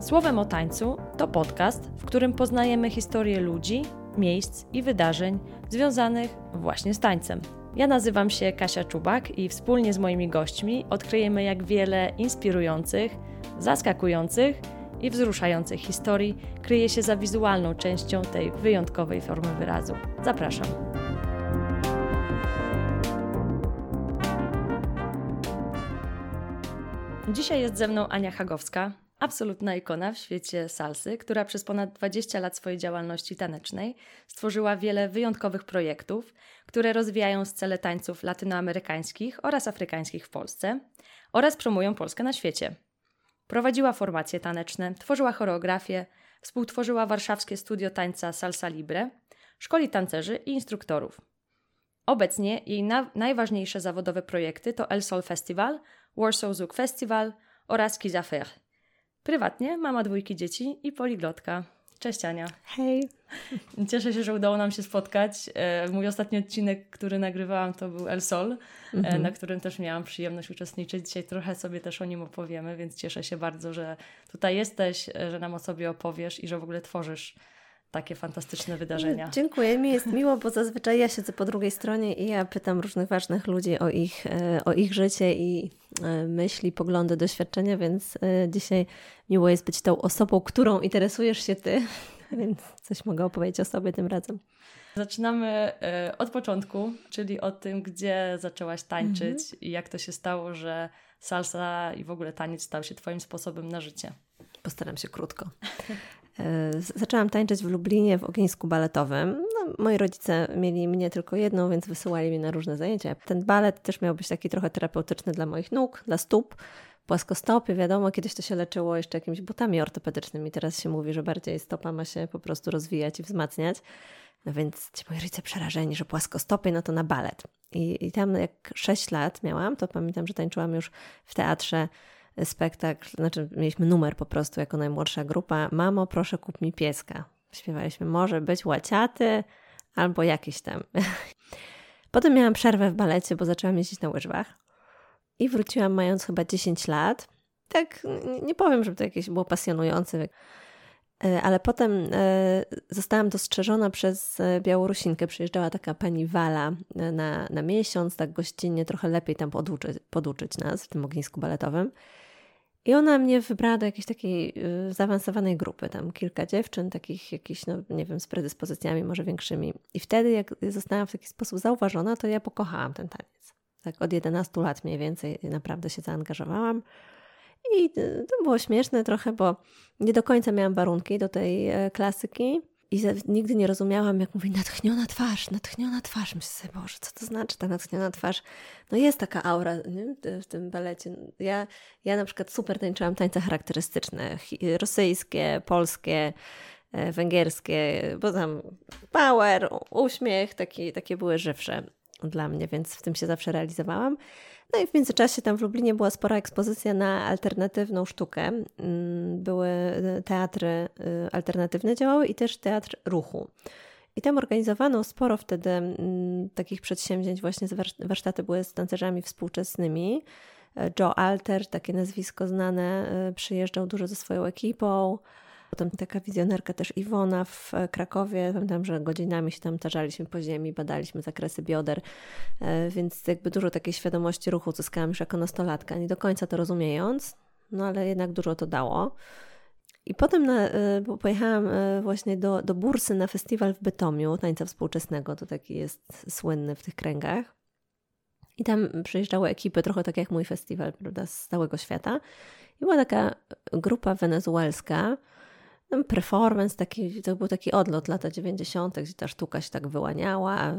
Słowem o tańcu to podcast, w którym poznajemy historię ludzi, miejsc i wydarzeń związanych właśnie z tańcem. Ja nazywam się Kasia Czubak i wspólnie z moimi gośćmi odkryjemy, jak wiele inspirujących, zaskakujących i wzruszających historii kryje się za wizualną częścią tej wyjątkowej formy wyrazu. Zapraszam. Dzisiaj jest ze mną Ania Hagowska, absolutna ikona w świecie salsy, która przez ponad 20 lat swojej działalności tanecznej stworzyła wiele wyjątkowych projektów, które rozwijają scele tańców latynoamerykańskich oraz afrykańskich w Polsce oraz promują Polskę na świecie. Prowadziła formacje taneczne, tworzyła choreografię, współtworzyła warszawskie studio tańca Salsa Libre, szkoli tancerzy i instruktorów. Obecnie jej na- najważniejsze zawodowe projekty to El Sol Festival, Warsaw Zouk Festival oraz Kiz Affaires. Prywatnie mama dwójki dzieci i poliglotka. Cześć Ania. Hej. Cieszę się, że udało nam się spotkać. E, Mój ostatni odcinek, który nagrywałam, to był El Sol, e, Mhm. na którym też miałam przyjemność uczestniczyć. Dzisiaj trochę sobie też o nim opowiemy, więc cieszę się bardzo, że tutaj jesteś, e, że nam o sobie opowiesz i że w ogóle tworzysz takie fantastyczne wydarzenia. Dziękuję, mi jest miło, bo zazwyczaj ja siedzę po drugiej stronie i ja pytam różnych ważnych ludzi o ich, e, o ich życie i e, myśli, poglądy, doświadczenia, więc e, dzisiaj miło jest być tą osobą, którą interesujesz się ty, więc coś mogę opowiedzieć o sobie tym razem. Zaczynamy od początku, czyli o tym, gdzie zaczęłaś tańczyć i jak to się stało, że salsa i w ogóle taniec stał się Twoim sposobem na życie. Postaram się krótko. E, Zaczęłam tańczyć w Lublinie w ognisku baletowym. No, moi rodzice mieli mnie tylko jedną, więc wysyłali mnie na różne zajęcia. Ten balet też miał być taki trochę terapeutyczny dla moich nóg, dla stóp, płaskostopie. Wiadomo, kiedyś to się leczyło jeszcze jakimiś butami ortopedycznymi. Teraz się mówi, że bardziej stopa ma się po prostu rozwijać i wzmacniać. No więc ci moi rodzice przerażeni, że płaskostopie, no to na balet. I, I tam jak 6 lat miałam, to pamiętam, że tańczyłam już w teatrze spektakl, znaczy mieliśmy numer po prostu jako najmłodsza grupa. Mamo, proszę kup mi pieska. Śpiewaliśmy, może być łaciaty albo jakiś tam. Potem miałam przerwę w balecie, bo zaczęłam jeździć na łyżwach i wróciłam mając chyba 10 lat. Tak, nie powiem, żeby to jakieś było pasjonujące, E, ale potem e, zostałam dostrzeżona przez e, Białorusinkę. Przyjeżdżała taka pani Wala na, na miesiąc, tak gościnnie, trochę lepiej tam poduczyć, poduczyć nas w tym ognisku baletowym. I ona mnie wybrała do jakiejś takiej y, zaawansowanej grupy, tam kilka dziewczyn, takich jakichś, no nie wiem, z predyspozycjami może większymi. I wtedy, jak zostałam w taki sposób zauważona, to ja pokochałam ten taniec. Tak od 11 lat mniej więcej naprawdę się zaangażowałam. I y, to było śmieszne trochę, bo nie do końca miałam warunki do tej e, klasyki. I nigdy nie rozumiałam, jak mówi natchniona twarz, natchniona twarz. Myślę sobie, Boże, co to znaczy ta natchniona twarz? No jest taka aura nie? w tym balecie. Ja, ja na przykład super tańczyłam tańce charakterystyczne, rosyjskie, polskie, e, węgierskie, bo tam power, uśmiech, taki, takie były żywsze dla mnie, więc w tym się zawsze realizowałam. No i w międzyczasie tam w Lublinie była spora ekspozycja na alternatywną sztukę. Mm, Były e, teatry e, alternatywne działały i też teatr ruchu. I tam organizowano sporo wtedy mm, takich przedsięwzięć, właśnie warsztaty były z tancerzami współczesnymi. E, Joe Alter, takie nazwisko znane, przyjeżdżał dużo ze swoją ekipą. Potem taka wizjonerka też Iwona w e, Krakowie. Pamiętam, że godzinami się tam tarzaliśmy po ziemi, badaliśmy zakresy bioder, e, więc jakby dużo takiej świadomości ruchu zyskałam już jako nastolatka, nie do końca to rozumiejąc, no ale jednak dużo to dało. I potem na, e, pojechałam właśnie do, do Bursy na festiwal w Bytomiu tańca współczesnego, to taki jest słynny w tych kręgach. I tam przyjeżdżały ekipy, trochę tak jak mój festiwal, prawda, z całego świata. I była taka grupa wenezuelska, performance, taki, to był taki odlot lata 90., gdzie ta sztuka się tak wyłaniała,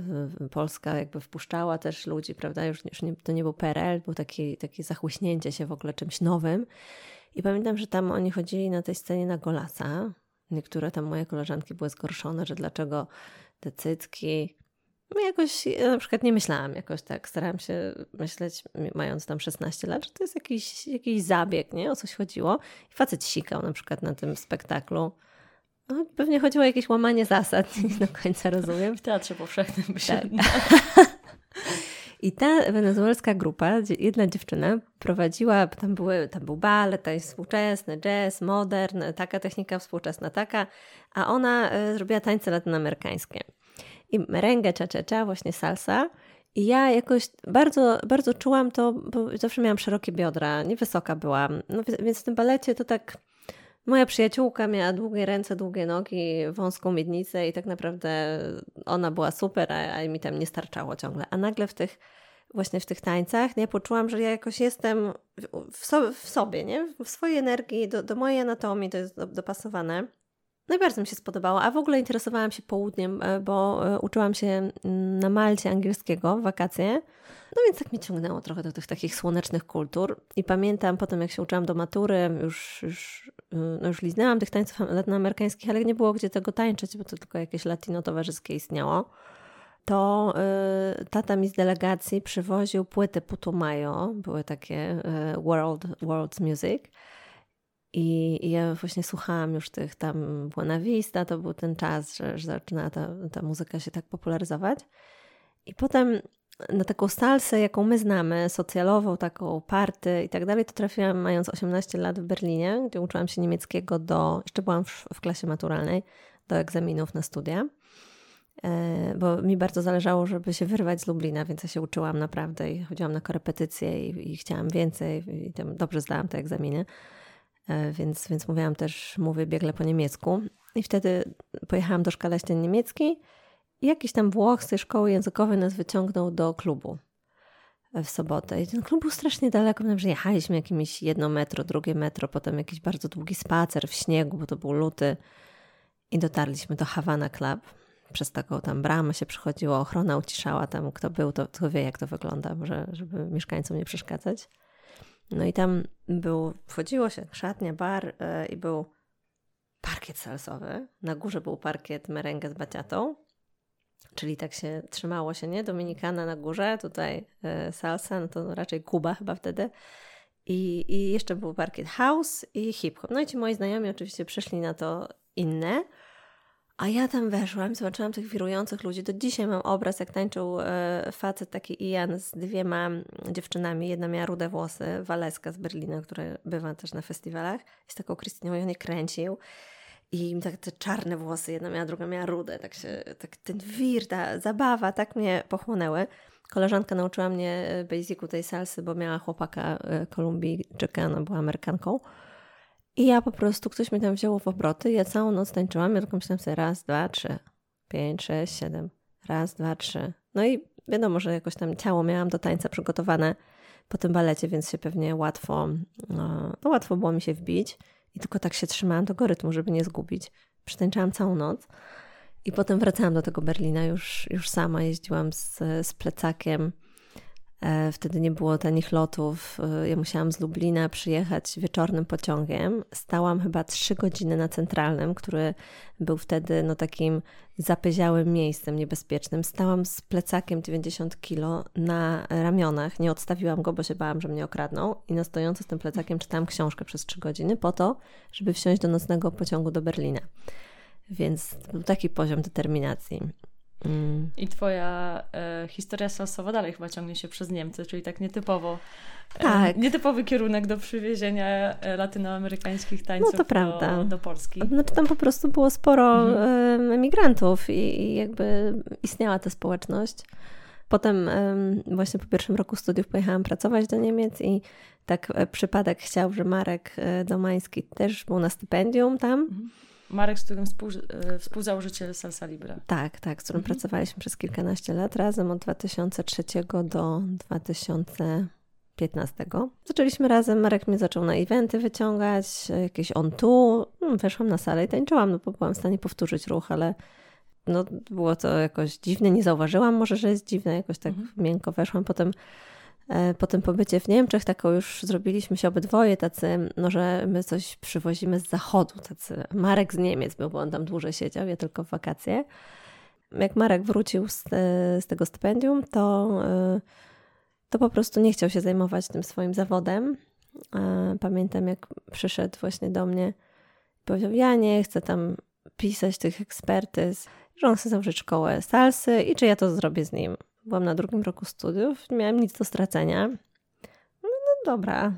Polska jakby wpuszczała też ludzi, prawda, już, już nie, to nie był PRL, był taki, takie zachłyśnięcie się w ogóle czymś nowym. I pamiętam, że tam oni chodzili na tej scenie na golasa. Niektóre tam moje koleżanki były zgorszone, że dlaczego te cycki. No jakoś, ja na przykład nie myślałam jakoś tak, starałam się myśleć, mając tam 16 lat, że to jest jakiś, jakiś zabieg, nie? O coś chodziło. I facet sikał na przykład na tym spektaklu. No, pewnie chodziło o jakieś łamanie zasad, nie do końca rozumiem. W teatrze powszechnym by się... Tak. I ta wenezuelska grupa, jedna dziewczyna prowadziła, tam, były, tam był balet, jest współczesny, jazz, modern, taka technika współczesna, taka, a ona y, zrobiła tańce latynoamerykańskie. I merengue, cha-cha-cha, właśnie salsa. I ja jakoś bardzo, bardzo czułam to, bo zawsze miałam szerokie biodra, niewysoka byłam. No, więc w tym balecie to tak Moja przyjaciółka miała długie ręce, długie nogi, wąską miednicę i tak naprawdę ona była super, a, a mi tam nie starczało ciągle. A nagle w tych właśnie w tych tańcach, nie, poczułam, że ja jakoś jestem w, w sobie, nie? W swojej energii, do, do mojej anatomii to jest do, dopasowane. No bardzo mi się spodobało, a w ogóle interesowałam się południem, e, bo e, uczyłam się mm, na Malcie angielskiego w wakacje. No więc tak mi ciągnęło trochę do tych takich słonecznych kultur. I pamiętam potem, jak się uczyłam do matury, już, już, y, no już liznęłam tych tańców latynoamerykańskich, ale nie było gdzie tego tańczyć, bo to tylko jakieś latino towarzyskie istniało. To y, tata mi z delegacji przywoził płyty Putumayo, były takie y, world, world music. I, ja właśnie słuchałam już tych tam Buena Vista, to był ten czas, że, że zaczynała ta, ta muzyka się tak popularyzować. I potem na taką salsę, jaką my znamy, socjalową, taką party i tak dalej, to trafiłam mając 18 lat w Berlinie, gdzie uczyłam się niemieckiego do, jeszcze byłam w, w klasie maturalnej, do egzaminów na studia, e, bo mi bardzo zależało, żeby się wyrwać z Lublina, więc ja się uczyłam naprawdę i chodziłam na korepetycje i, i chciałam więcej i dobrze zdałam te egzaminy, więc, więc mówiłam też, mówię biegle po niemiecku i wtedy pojechałam do szkoły niemieckiej i jakiś tam Włoch z tej szkoły językowej nas wyciągnął do klubu w sobotę. I ten klub był strasznie daleko, że jechaliśmy jakimiś jedno metro, drugie metro, potem jakiś bardzo długi spacer w śniegu, bo to był luty. I dotarliśmy do Havana Club. Przez taką tam bramę się przychodziło, ochrona uciszała tam, kto był, to, to wie jak to wygląda, że, żeby mieszkańcom nie przeszkadzać. No i tam był, wchodziło się, szatnia, bar yy, i był parkiet salsowy. Na górze był parkiet merengue z baciatą Czyli tak się trzymało się, nie? Dominikana na górze, tutaj e, salsa, no to raczej Kuba chyba wtedy. I, I jeszcze był parkiet house i hip-hop. No i ci moi znajomi oczywiście przyszli na to inne. A ja tam weszłam, zobaczyłam tych wirujących ludzi. Do dzisiaj mam obraz, jak tańczył e, facet taki Ian z dwiema dziewczynami. Jedna miała rude włosy, Waleska z Berlina, która bywa też na festiwalach. Z taką Krystyną i on je kręcił. I tak te czarne włosy, jedna miała, druga miała rude, tak się, tak ten wir, ta zabawa, tak mnie pochłonęły. Koleżanka nauczyła mnie e, basicu tej salsy, bo miała chłopaka e, Kolumbijczyka, ona była Amerykanką. I ja po prostu, ktoś mnie tam wziął w obroty, ja całą noc tańczyłam, ja tylko myślałam sobie raz, dwa, trzy, pięć, sześć, siedem, raz, dwa, trzy. No i wiadomo, że jakoś tam ciało miałam do tańca przygotowane po tym balecie, więc się pewnie łatwo, no łatwo było mi się wbić. I tylko tak się trzymałam tego rytmu, żeby nie zgubić. Przytańczałam całą noc. I potem wracałam do tego Berlina już, już sama. Jeździłam z, z plecakiem. E, wtedy nie było tanich lotów. E, ja musiałam z Lublina przyjechać wieczornym pociągiem. Stałam chyba trzy godziny na centralnym, który był wtedy no, takim zapyziałym miejscem niebezpiecznym. Stałam z plecakiem 90 kilo na ramionach. Nie odstawiłam go, bo się bałam, że mnie okradną. I na stojąco z tym plecakiem czytałam książkę przez trzy godziny po to, żeby wsiąść do nocnego pociągu do Berlina. Więc był taki poziom determinacji. Mm. I twoja e, historia salsowa dalej chyba ciągnie się przez Niemcy, czyli tak nietypowo. E, tak. nietypowy kierunek do przywiezienia e, latynoamerykańskich tańców no to prawda. Do, do Polski. Znaczy tam po prostu było sporo mhm. emigrantów i, i jakby istniała ta społeczność. Potem właśnie po pierwszym roku studiów pojechałam pracować do Niemiec i tak e, przypadek chciał, że Marek Domański też był na stypendium tam. Mhm. Marek, z którym współ, e, współzałożyciel Salsa Libre. Tak, tak, z którym mhm. pracowaliśmy przez kilkanaście lat razem od 2003 do 2015. Zaczęliśmy razem, Marek mnie zaczął na eventy wyciągać, jakieś on tu, no, weszłam na salę i tańczyłam, no bo byłam w stanie powtórzyć ruch, ale no, było to jakoś dziwne, nie zauważyłam może, że jest dziwne, jakoś tak mhm. miękko weszłam, potem E, po tym pobycie w Niemczech taką już zrobiliśmy się obydwoje tacy, no że my coś przywozimy z zachodu, tacy Marek z Niemiec był, bo on tam dłużej siedział, ja tylko w wakacje. Jak Marek wrócił z, z tego stypendium, to, e, to po prostu nie chciał się zajmować tym swoim zawodem. E, pamiętam, jak przyszedł właśnie do mnie powiedział, ja nie chcę tam pisać tych ekspertyz, że on chce założyć szkołę salsy i czy ja to zrobię z nim. Byłam na drugim roku studiów, nie miałam nic do stracenia. No, no dobra.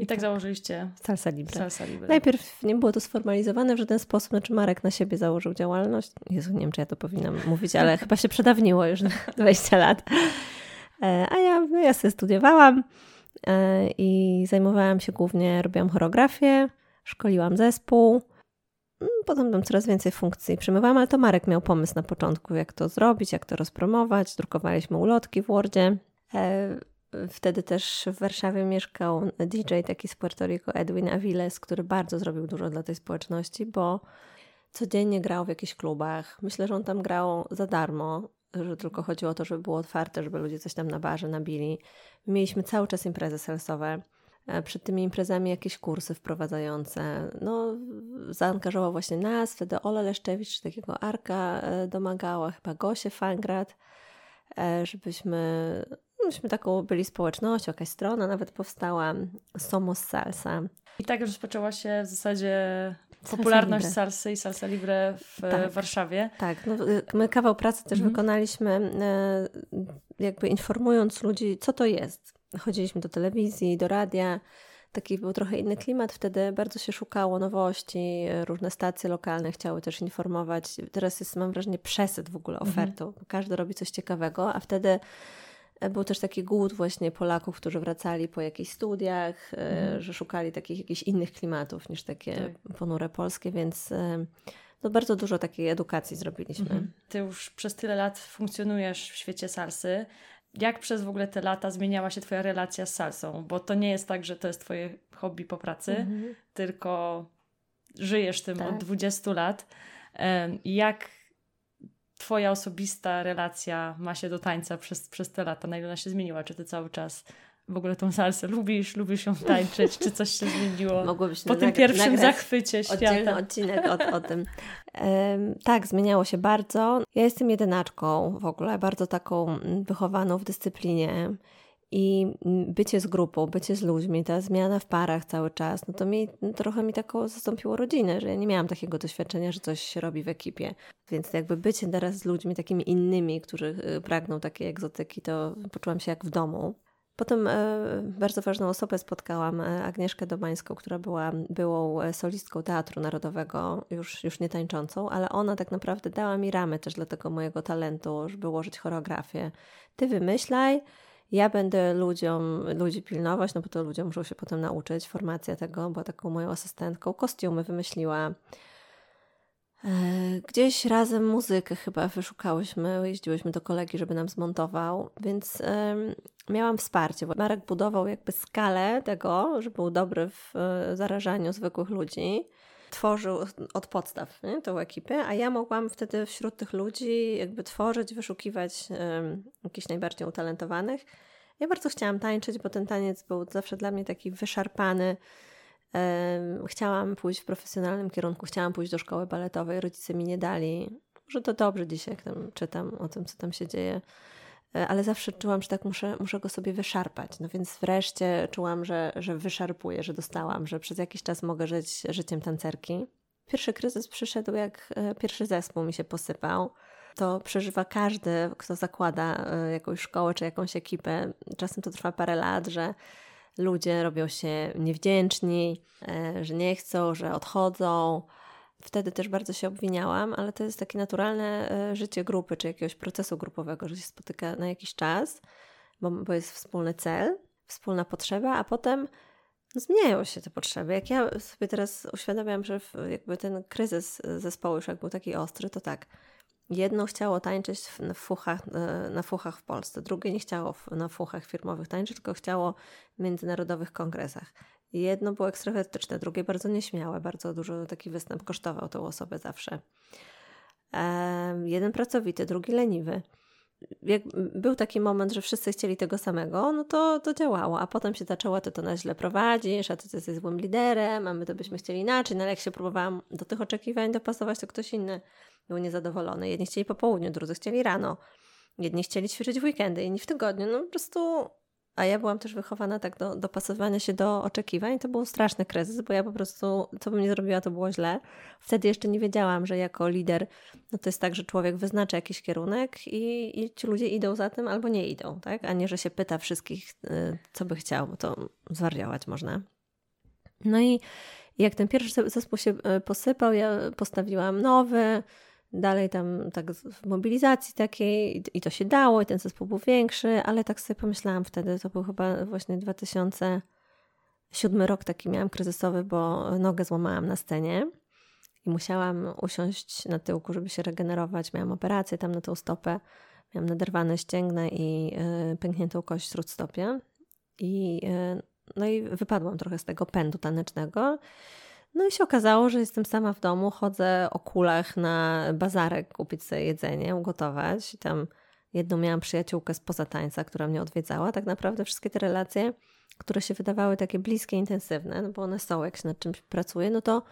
I tak założyliście Salsa Libre. Salsa Libre. Najpierw nie było to sformalizowane w żaden sposób, znaczy Marek na siebie założył działalność. Jezu, nie wiem, czy ja to powinnam mówić, ale chyba się przedawniło już 20 lat. E, a ja, no ja sobie studiowałam e, i zajmowałam się głównie, robiłam choreografię, szkoliłam zespół. Mm, potem tam coraz więcej funkcji przemywałam, ale to Marek miał pomysł na początku, jak to zrobić, jak to rozpromować. Drukowaliśmy ulotki w Wordzie. E, wtedy też w Warszawie mieszkał DJ taki z Puerto Rico, Edwin Aviles, który bardzo zrobił dużo dla tej społeczności, bo codziennie grał w jakichś klubach. Myślę, że on tam grał za darmo, że tylko chodziło o to, żeby było otwarte, żeby ludzie coś tam na barze nabili. Mieliśmy cały czas imprezy selsowe. E, przed tymi imprezami jakieś kursy wprowadzające. No, zaangażował właśnie nas, wtedy Ola Leszczewicz, takiego Arka e, domagała, chyba Gosie Fangrad, e, żebyśmy, myśmy taką byli społecznością, jakaś strona nawet powstała, Somos Salsa. I tak rozpoczęła się w zasadzie popularność salsa salsy i salsa libre w tak, Warszawie. Tak, no, my kawał pracy też mhm. wykonaliśmy, jakby informując ludzi, co to jest chodziliśmy do telewizji, do radia. Taki był trochę inny klimat. Wtedy bardzo się szukało nowości, różne stacje lokalne chciały też informować. Teraz jest, mam wrażenie, przesyt w ogóle mhm. ofertą. Mhm. Każdy robi coś ciekawego, a wtedy e, był też taki głód właśnie Polaków, którzy wracali po jakichś studiach, e, mhm. że szukali takich jakichś innych klimatów niż takie tak. ponure polskie, więc e, no bardzo dużo takiej edukacji zrobiliśmy. Mhm. Ty już przez tyle lat funkcjonujesz w świecie salsy jak przez w ogóle te lata zmieniała się Twoja relacja z salsą? Bo to nie jest tak, że to jest Twoje hobby po pracy, mhm. tylko żyjesz tym tak. od 20 lat. Jak Twoja osobista relacja ma się do tańca przez, przez te lata? Na ile ona się zmieniła? Czy Ty cały czas w ogóle tą salsę lubisz, lubisz ją tańczyć, czy coś się zmieniło Mogłobyś po tym pierwszym zachwycie świata. Odcinek o, o tym. Um, tak, zmieniało się bardzo. Ja jestem jedynaczką w ogóle, bardzo taką mm, wychowaną w dyscyplinie i mm, bycie z grupą, bycie z ludźmi, ta zmiana w parach cały czas, no to mi trochę mi taką zastąpiło rodzinę, że ja nie miałam takiego doświadczenia, że coś się robi w ekipie. Więc jakby bycie teraz z ludźmi takimi innymi, którzy y, pragną takiej egzotyki, to poczułam się jak w domu. Potem e, bardzo ważną osobę spotkałam, e, Agnieszkę Domańską, która była byłą e, solistką Teatru Narodowego, już, już nie tańczącą, ale ona tak naprawdę dała mi ramy też dla tego mojego talentu, żeby ułożyć choreografię. Ty wymyślaj, ja będę ludziom, ludzi pilnować, no bo to ludzie muszą się potem nauczyć, formacja tego, była taką moją asystentką, kostiumy wymyśliła, Gdzieś razem muzykę chyba wyszukałyśmy, jeździłyśmy do kolegi, żeby nam zmontował, więc miałam wsparcie. Marek budował jakby skalę tego, że był dobry w e, zarażaniu zwykłych ludzi. Tworzył od podstaw nie, tą ekipę, a ja mogłam wtedy wśród tych ludzi jakby tworzyć, wyszukiwać jakichś najbardziej utalentowanych. Ja bardzo chciałam tańczyć, bo ten taniec był zawsze dla mnie taki wyszarpany, Chciałam pójść w profesjonalnym kierunku, chciałam pójść do szkoły baletowej, rodzice mi nie dali. Może to dobrze dzisiaj, jak tam czytam o tym, co tam się dzieje, e, ale zawsze czułam, że tak muszę, muszę go sobie wyszarpać. No więc wreszcie czułam, że, że wyszarpuję, że dostałam, że przez jakiś czas mogę żyć życiem tancerki. Pierwszy kryzys przyszedł, jak e, pierwszy zespół mi się posypał. To przeżywa każdy, kto zakłada e, jakąś szkołę czy jakąś ekipę. Czasem to trwa parę lat, że ludzie robią się niewdzięczni, e, że nie chcą, że odchodzą. Wtedy też bardzo się obwiniałam, ale to jest takie naturalne e, życie grupy czy jakiegoś procesu grupowego, że się spotyka na jakiś czas, bo, bo jest wspólny cel, wspólna potrzeba, a potem zmieniają się te potrzeby. Jak ja sobie teraz uświadamiam, że jakby ten kryzys zespołu już jak był taki ostry, to tak, Jedno chciało tańczyć na fuchach, e, na fuchach w Polsce, drugie nie chciało na fuchach firmowych tańczyć, tylko chciało w międzynarodowych kongresach. Jedno było ekstrawertyczne, drugie bardzo nieśmiałe, bardzo dużo taki występ kosztował tą osobę zawsze. jeden pracowity, drugi leniwy. Jak był taki moment, że wszyscy chcieli tego samego, no to, to działało, a potem się zaczęło, ty to na źle prowadzisz, a ty, ty jesteś złym liderem, a my to byśmy chcieli inaczej, no ale jak się próbowałam do tych oczekiwań dopasować, to ktoś inny był niezadowolony. Jedni chcieli po południu, drudzy chcieli rano. Jedni chcieli ćwiczyć w weekendy, inni w tygodniu. No po prostu a ja byłam też wychowana tak do dopasowania się do oczekiwań. To był straszny kryzys, bo ja po prostu, co bym nie zrobiła, to było źle. Wtedy jeszcze nie wiedziałam, że jako lider, no to jest tak, że człowiek wyznacza jakiś kierunek i, i ci ludzie idą za tym albo nie idą, tak? A nie, że się pyta wszystkich, y, co by chciał, bo to zwariować można. No i jak ten pierwszy zespół się y, posypał, ja postawiłam nowy, dalej tam tak w mobilizacji takiej i to się dało i ten zespół był większy, ale tak sobie pomyślałam wtedy, to był chyba właśnie 2007 rok taki miałam kryzysowy, bo nogę złamałam na scenie i musiałam usiąść na tyłku, żeby się regenerować. Miałam operację tam na tą stopę, miałam naderwane ścięgna i yy, pękniętą kość w śródstopie i yy, no i wypadłam trochę z tego pędu tanecznego. No i się okazało, że jestem sama w domu, chodzę o kulach na bazarek kupić sobie jedzenie, ugotować. I tam jedną miałam przyjaciółkę spoza tańca, która mnie odwiedzała. Tak naprawdę wszystkie te relacje, które się wydawały takie bliskie, intensywne, no bo one są, jak się nad czymś pracuje, no to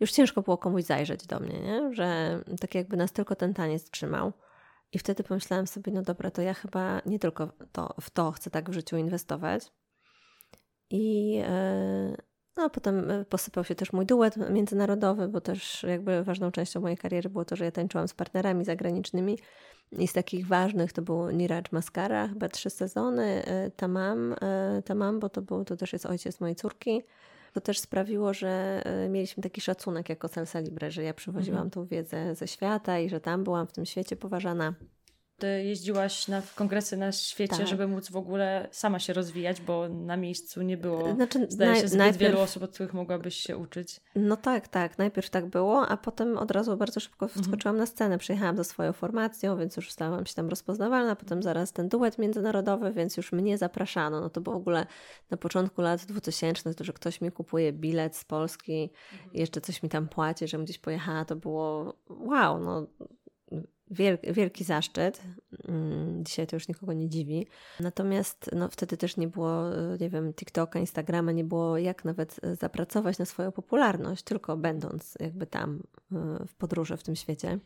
już ciężko było komuś zajrzeć do mnie, nie? że tak jakby nas tylko ten taniec trzymał. I wtedy pomyślałam sobie, no dobra, to ja chyba nie tylko to, w to chcę tak w życiu inwestować. I, yy, no a potem e, posypał się też mój duet międzynarodowy, bo też jakby ważną częścią mojej kariery było to, że ja tańczyłam z partnerami zagranicznymi i z takich ważnych to był Niraj Maskara, chyba trzy sezony, e, Tamam, e, Tamam, bo to, był, to też jest ojciec mojej córki. To też sprawiło, że mieliśmy taki szacunek jako Salsa Libre, że ja przywoziłam mhm. tą wiedzę ze świata i że tam byłam w tym świecie poważana ty jeździłaś na kongresy na świecie, tak. żeby móc w ogóle sama się rozwijać, bo na miejscu nie było, znaczy, zdaje się, zbyt najpierw... wielu osób, od których mogłabyś się uczyć. No tak, tak. Najpierw tak było, a potem od razu bardzo szybko mhm. wskoczyłam mhm. na scenę. Przyjechałam ze swoją formacją, więc już stałam się tam rozpoznawalna. Potem zaraz ten duet międzynarodowy, więc już mnie zapraszano. No to było w ogóle na początku lat 2000, to, że ktoś mi kupuje bilet z Polski mhm. i jeszcze coś mi tam płaci, żebym gdzieś pojechała, to było wow, no wielki, zaszczyt. Mm, dzisiaj to już nikogo nie dziwi. Natomiast no, wtedy też nie było, nie wiem, TikToka, Instagrama, nie było jak nawet zapracować na swoją popularność, tylko będąc jakby tam e, w podróży w tym świecie.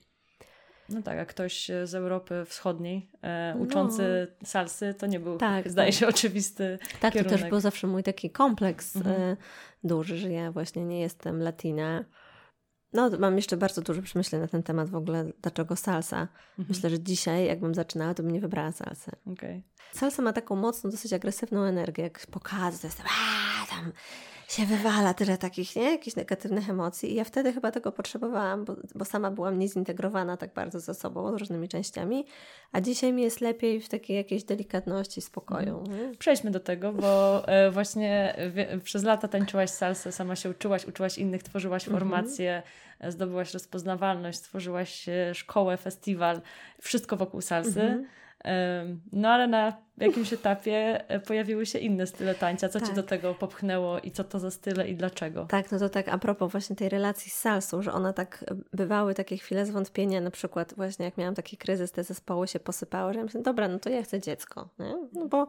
No tak, a ktoś z Europy Wschodniej e, uczący no. salsy, to nie był, tak, zdaje tak. się, oczywisty Tak, kierunek. to też był zawsze mój taki kompleks mhm. e, duży, że ja właśnie nie jestem latina, no, mam jeszcze bardzo dużo przemyśleń na ten temat w ogóle, dlaczego salsa. Mhm. Myślę, że dzisiaj, jakbym zaczynała, to bym nie wybrała salsy. Okay. Salsa ma taką mocną, dosyć agresywną energię, jak pokazy, to jest tam, aaa, tam się wywala tyle takich, nie? Jakichś negatywnych emocji. I ja wtedy chyba tego potrzebowałam, bo, bo sama byłam niezintegrowana tak bardzo ze sobą, z różnymi częściami. A dzisiaj mi jest lepiej w takiej jakiejś delikatności, spokoju. Mhm. Przejdźmy do tego, bo e, właśnie przez lata tańczyłaś salsę, sama się uczyłaś, uczyłaś innych, tworzyłaś mhm. formacje, mhm. zdobyłaś rozpoznawalność, stworzyłaś e, szkołę, festiwal, wszystko wokół salsy. Mhm. No ale na jakimś etapie e, pojawiły się inne style tańca. Co tak. Cię do tego popchnęło i co to za style i dlaczego? Tak, no to tak a propos właśnie tej relacji z salsą, że ona tak, e, bywały takie chwile zwątpienia, na przykład właśnie jak miałam taki kryzys, te zespoły się posypały, że ja myślę, dobra, no to ja chcę dziecko, nie? No bo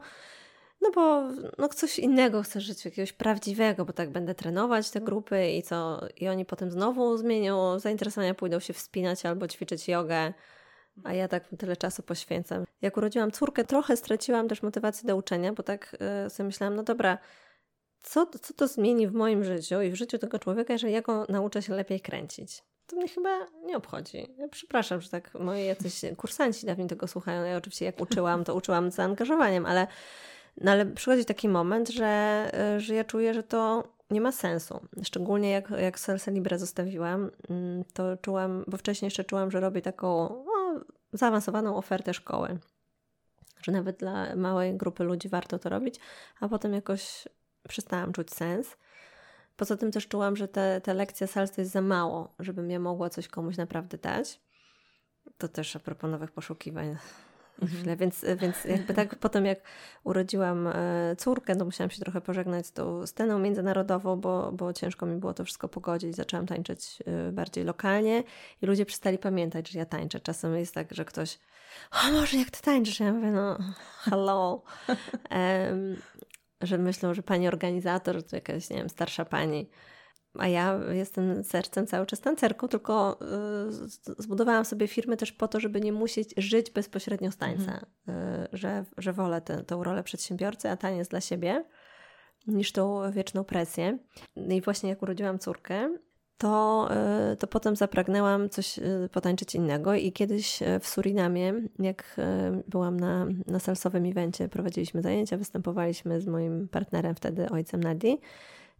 no bo no coś innego chcę żyć, jakiegoś prawdziwego, bo tak będę trenować te grupy i co, i oni potem znowu zmienią zainteresowania, pójdą się wspinać albo ćwiczyć jogę, a ja tak tyle czasu poświęcam. Jak urodziłam córkę, trochę straciłam też motywację do uczenia, bo tak y, sobie myślałam, no dobra, co, co to zmieni w moim życiu i w życiu tego człowieka, jeżeli ja go nauczę się lepiej kręcić? To mnie chyba nie obchodzi. Ja przepraszam, że tak moi jacyś kursanci dawniej tego słuchają. Ja oczywiście jak uczyłam, to uczyłam z zaangażowaniem, ale, no ale przychodzi taki moment, że, y, że ja czuję, że to nie ma sensu. Szczególnie jak, jak Salsa Libre zostawiłam, mm, to czułam, bo wcześniej jeszcze czułam, że robię taką zaawansowaną ofertę szkoły. Że nawet dla małej grupy ludzi warto to robić, a potem jakoś przestałam czuć sens. Poza tym też czułam, że te, te lekcja salsa jest za mało, żebym ja mogła coś komuś naprawdę dać. To też a propos nowych poszukiwań Mhm. Więc, więc jakby tak potem jak urodziłam e, córkę, to musiałam się trochę pożegnać z tą sceną międzynarodową, bo, bo ciężko mi było to wszystko pogodzić. Zaczęłam tańczyć e, bardziej lokalnie i ludzie przestali pamiętać, że ja tańczę. Czasem jest tak, że ktoś o może jak ty tańczysz? Ja mówię, no hello. um, że myślą, że pani organizator to jakaś, nie wiem, starsza pani. A ja jestem sercem cały czas tancerką, tylko y, zbudowałam sobie firmę też po to, żeby nie musieć żyć bezpośrednio z tańca, mhm. y, że, że wolę tę, tę rolę przedsiębiorcy, a taniec dla siebie niż tą wieczną presję. No I właśnie jak urodziłam córkę, to, y, to potem zapragnęłam coś potańczyć innego i kiedyś w Surinamie, jak byłam na, na salsowym evencie, prowadziliśmy zajęcia, występowaliśmy z moim partnerem wtedy, ojcem Nadi,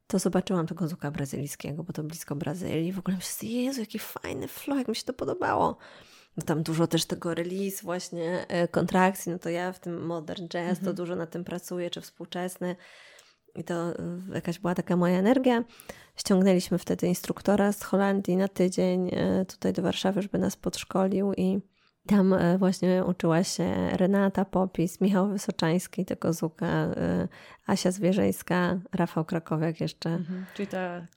to zobaczyłam tego zuka brazylijskiego, bo to blisko Brazylii. W ogóle myślę Jezu, jaki fajny flow, jak mi się to podobało. No tam dużo też tego release, właśnie e, kontrakcji, no to ja w tym modern jazz mhm. to dużo na tym pracuję, czy współczesny. I to e, jakaś była taka moja energia. Ściągnęliśmy wtedy instruktora z Holandii na tydzień e, tutaj do Warszawy, żeby nas podszkolił i tam e, właśnie uczyła się Renata Popis, Michał Wysoczański, tego Zuka, Asia Zwierzyńska, Rafał Krakowiak jeszcze. Mhm, czyli ta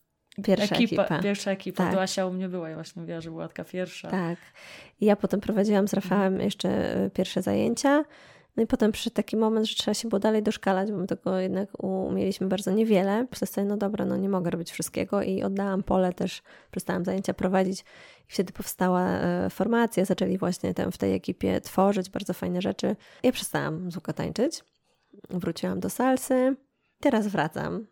Pierwsza ekipa, ekipa. Pierwsza ekipa. Tak. Asia u mnie była i właśnie mówiła, że była taka pierwsza. Tak. I ja potem prowadziłam z Rafałem jeszcze pierwsze zajęcia. No i potem przyszedł taki moment, że trzeba się było dalej doszkalać, bo my tego jednak umieliśmy bardzo niewiele. Przez no dobra, no nie mogę robić wszystkiego i oddałam pole też, przestałam zajęcia prowadzić i wtedy powstała e, formacja, zaczęli właśnie tam w tej ekipie tworzyć bardzo fajne rzeczy. Ja przestałam zuka tańczyć, wróciłam do salsy, teraz wracam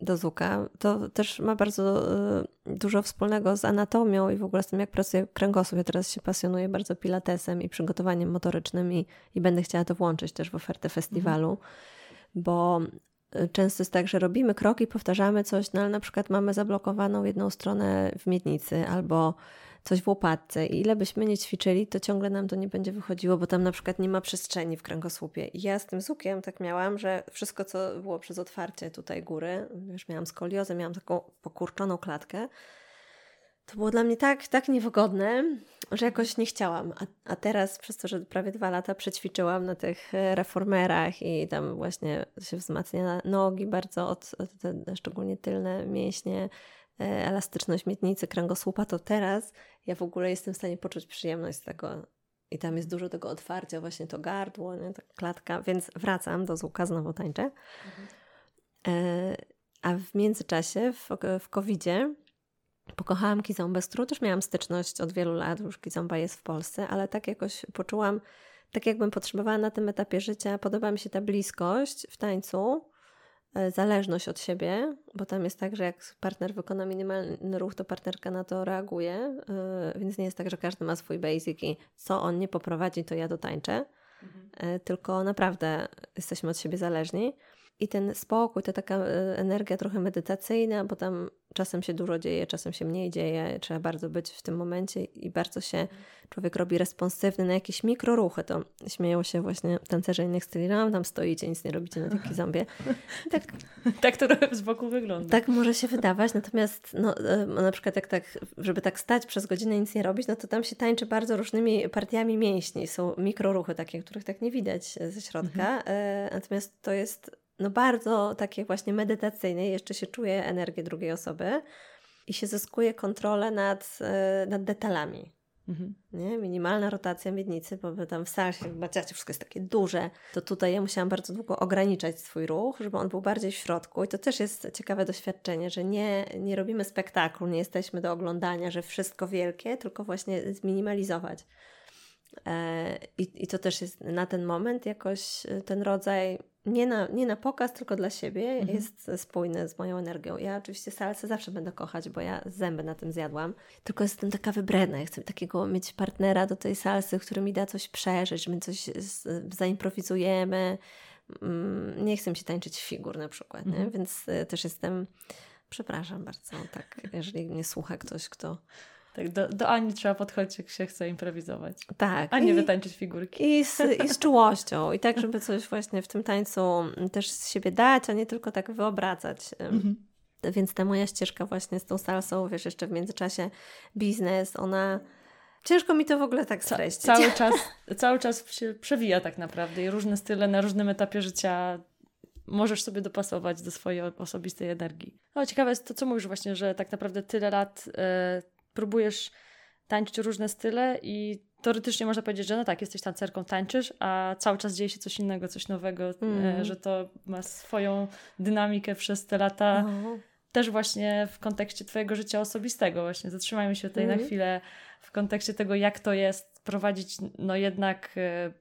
do Zuka, to też ma bardzo y, dużo wspólnego z anatomią i w ogóle z tym, jak pracuje kręgosłup. Ja teraz się pasjonuję bardzo pilatesem i przygotowaniem motorycznym i, i będę chciała to włączyć też w ofertę festiwalu, mhm. bo y, często jest tak, że robimy kroki, powtarzamy coś, no ale na przykład mamy zablokowaną jedną stronę w miednicy albo coś w łopatce i ile byśmy nie ćwiczyli, to ciągle nam to nie będzie wychodziło, bo tam na przykład nie ma przestrzeni w kręgosłupie. I ja z tym zukiem tak miałam, że wszystko, co było przez otwarcie tutaj góry, już miałam skoliozę, miałam taką pokurczoną klatkę, to było dla mnie tak, tak niewygodne, że jakoś nie chciałam. A, a teraz, przez to, że prawie dwa lata przećwiczyłam na tych reformerach i tam właśnie się wzmacnia nogi bardzo, od, od te, szczególnie tylne mięśnie, E, elastyczność miednicy, kręgosłupa, to teraz ja w ogóle jestem w stanie poczuć przyjemność z tego. I tam jest dużo tego otwarcia, właśnie to gardło, nie? ta klatka, więc wracam do złuka, znowu tańczę. E, a w międzyczasie, w, w COVID-zie, pokochałam Kizombę, z którą też miałam styczność od wielu lat, już Kizomba jest w Polsce, ale tak jakoś poczułam, tak jakbym potrzebowała na tym etapie życia, podoba mi się ta bliskość w tańcu, E, zależność od siebie, bo tam jest tak, że jak partner wykona minimalny ruch, to partnerka na to reaguje, e, więc nie jest tak, że każdy ma swój basic i co on nie poprowadzi, to ja dotańczę, mhm. E, tylko naprawdę jesteśmy od siebie zależni. I ten spokój, ta taka energia trochę medytacyjna, bo tam czasem się dużo dzieje, czasem się mniej dzieje, trzeba bardzo być w tym momencie i bardzo się człowiek robi responsywny na jakieś mikroruchy. To śmieją się właśnie tancerze innych styli, no tam stoicie, nic nie robicie na takiej zombie. Tak, tak to z boku wygląda. Tak może się wydawać, natomiast no, e, na przykład jak tak, żeby tak stać przez godzinę nic nie robić, no to tam się tańczy bardzo różnymi partiami mięśni. Są mikroruchy takie, których tak nie widać ze środka, mhm. E, natomiast to jest no bardzo takie właśnie medytacyjne, jeszcze się czuje energię drugiej osoby i się zyskuje kontrolę nad, e, nad detalami. Mhm. Nie? Minimalna rotacja miednicy, bo tam w salsie chyba wszystko jest takie duże, to tutaj ja musiałam bardzo długo ograniczać swój ruch, żeby on był bardziej w środku i to też jest ciekawe doświadczenie, że nie, nie robimy spektaklu, nie jesteśmy do oglądania, że wszystko wielkie, tylko właśnie zminimalizować. E, I, I to też jest na ten moment jakoś ten rodzaj nie na, nie na pokaz, tylko dla siebie mhm. jest spójny z moją energią. Ja oczywiście salsę zawsze będę kochać, bo ja zęby na tym zjadłam. Tylko jestem taka wybredna. Ja chcę takiego mieć partnera do tej salsy, który mi da coś przeżyć, my coś zaimprowizujemy. Mm, nie chcę się tańczyć figur na przykład, mhm. więc y, też jestem... Przepraszam bardzo, tak, jeżeli mnie słucha ktoś, kto tak, do, do Ani trzeba podchodzić, jak się chce improwizować. Tak. A nie I, wytańczyć figurki. I z, I z czułością. I tak, żeby coś właśnie w tym tańcu też z siebie dać, a nie tylko tak wyobracać. Mhm. Więc ta moja ścieżka właśnie z tą salsą, wiesz, jeszcze w międzyczasie biznes, ona... Ciężko mi to w ogóle tak streścić. Ca cały, czas, cały czas się przewija tak naprawdę i różne style na różnym etapie życia możesz sobie dopasować do swojej osobistej energii. No ciekawe jest to, co mówisz właśnie, że tak naprawdę tyle lat y, próbujesz tańczyć różne style i teoretycznie można powiedzieć, że no tak, jesteś tancerką, tańczysz, a cały czas dzieje się coś innego, coś nowego, mm. że to ma swoją dynamikę przez te lata. No. też właśnie w kontekście Twojego życia osobistego. Właśnie zatrzymajmy się tutaj mm. na chwilę w kontekście tego, jak to jest prowadzić no jednak e,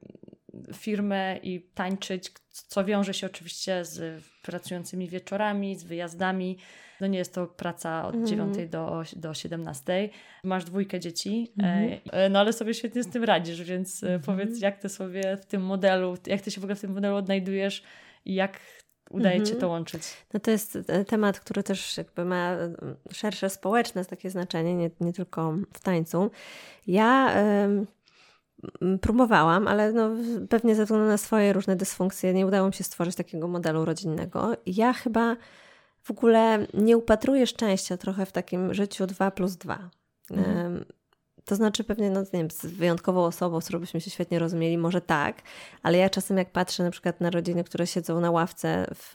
firmę i tańczyć, co wiąże się oczywiście z pracującymi wieczorami, z wyjazdami. No nie jest to praca od mm. 9 do, do 17. Masz dwójkę dzieci, mm. no ale sobie świetnie z tym radzisz, więc mm. powiedz, jak ty sobie w tym modelu, jak ty się w ogóle w tym modelu odnajdujesz i jak udaje -hmm. Ci to łączyć? No to jest temat, który też jakby ma szersze społeczne takie znaczenie, nie, nie tylko w tańcu. Ja próbowałam, ale no, pewnie ze względu na swoje różne dysfunkcje nie udało mi się stworzyć takiego modelu rodzinnego. Ja chyba w ogóle nie upatruję szczęścia trochę w takim życiu 2 plus 2. Mhm. To znaczy pewnie, no nie wiem, z wyjątkową osobą, z którą byśmy się świetnie rozumieli, może tak, ale ja czasem jak patrzę na przykład na rodziny, które siedzą na ławce, w,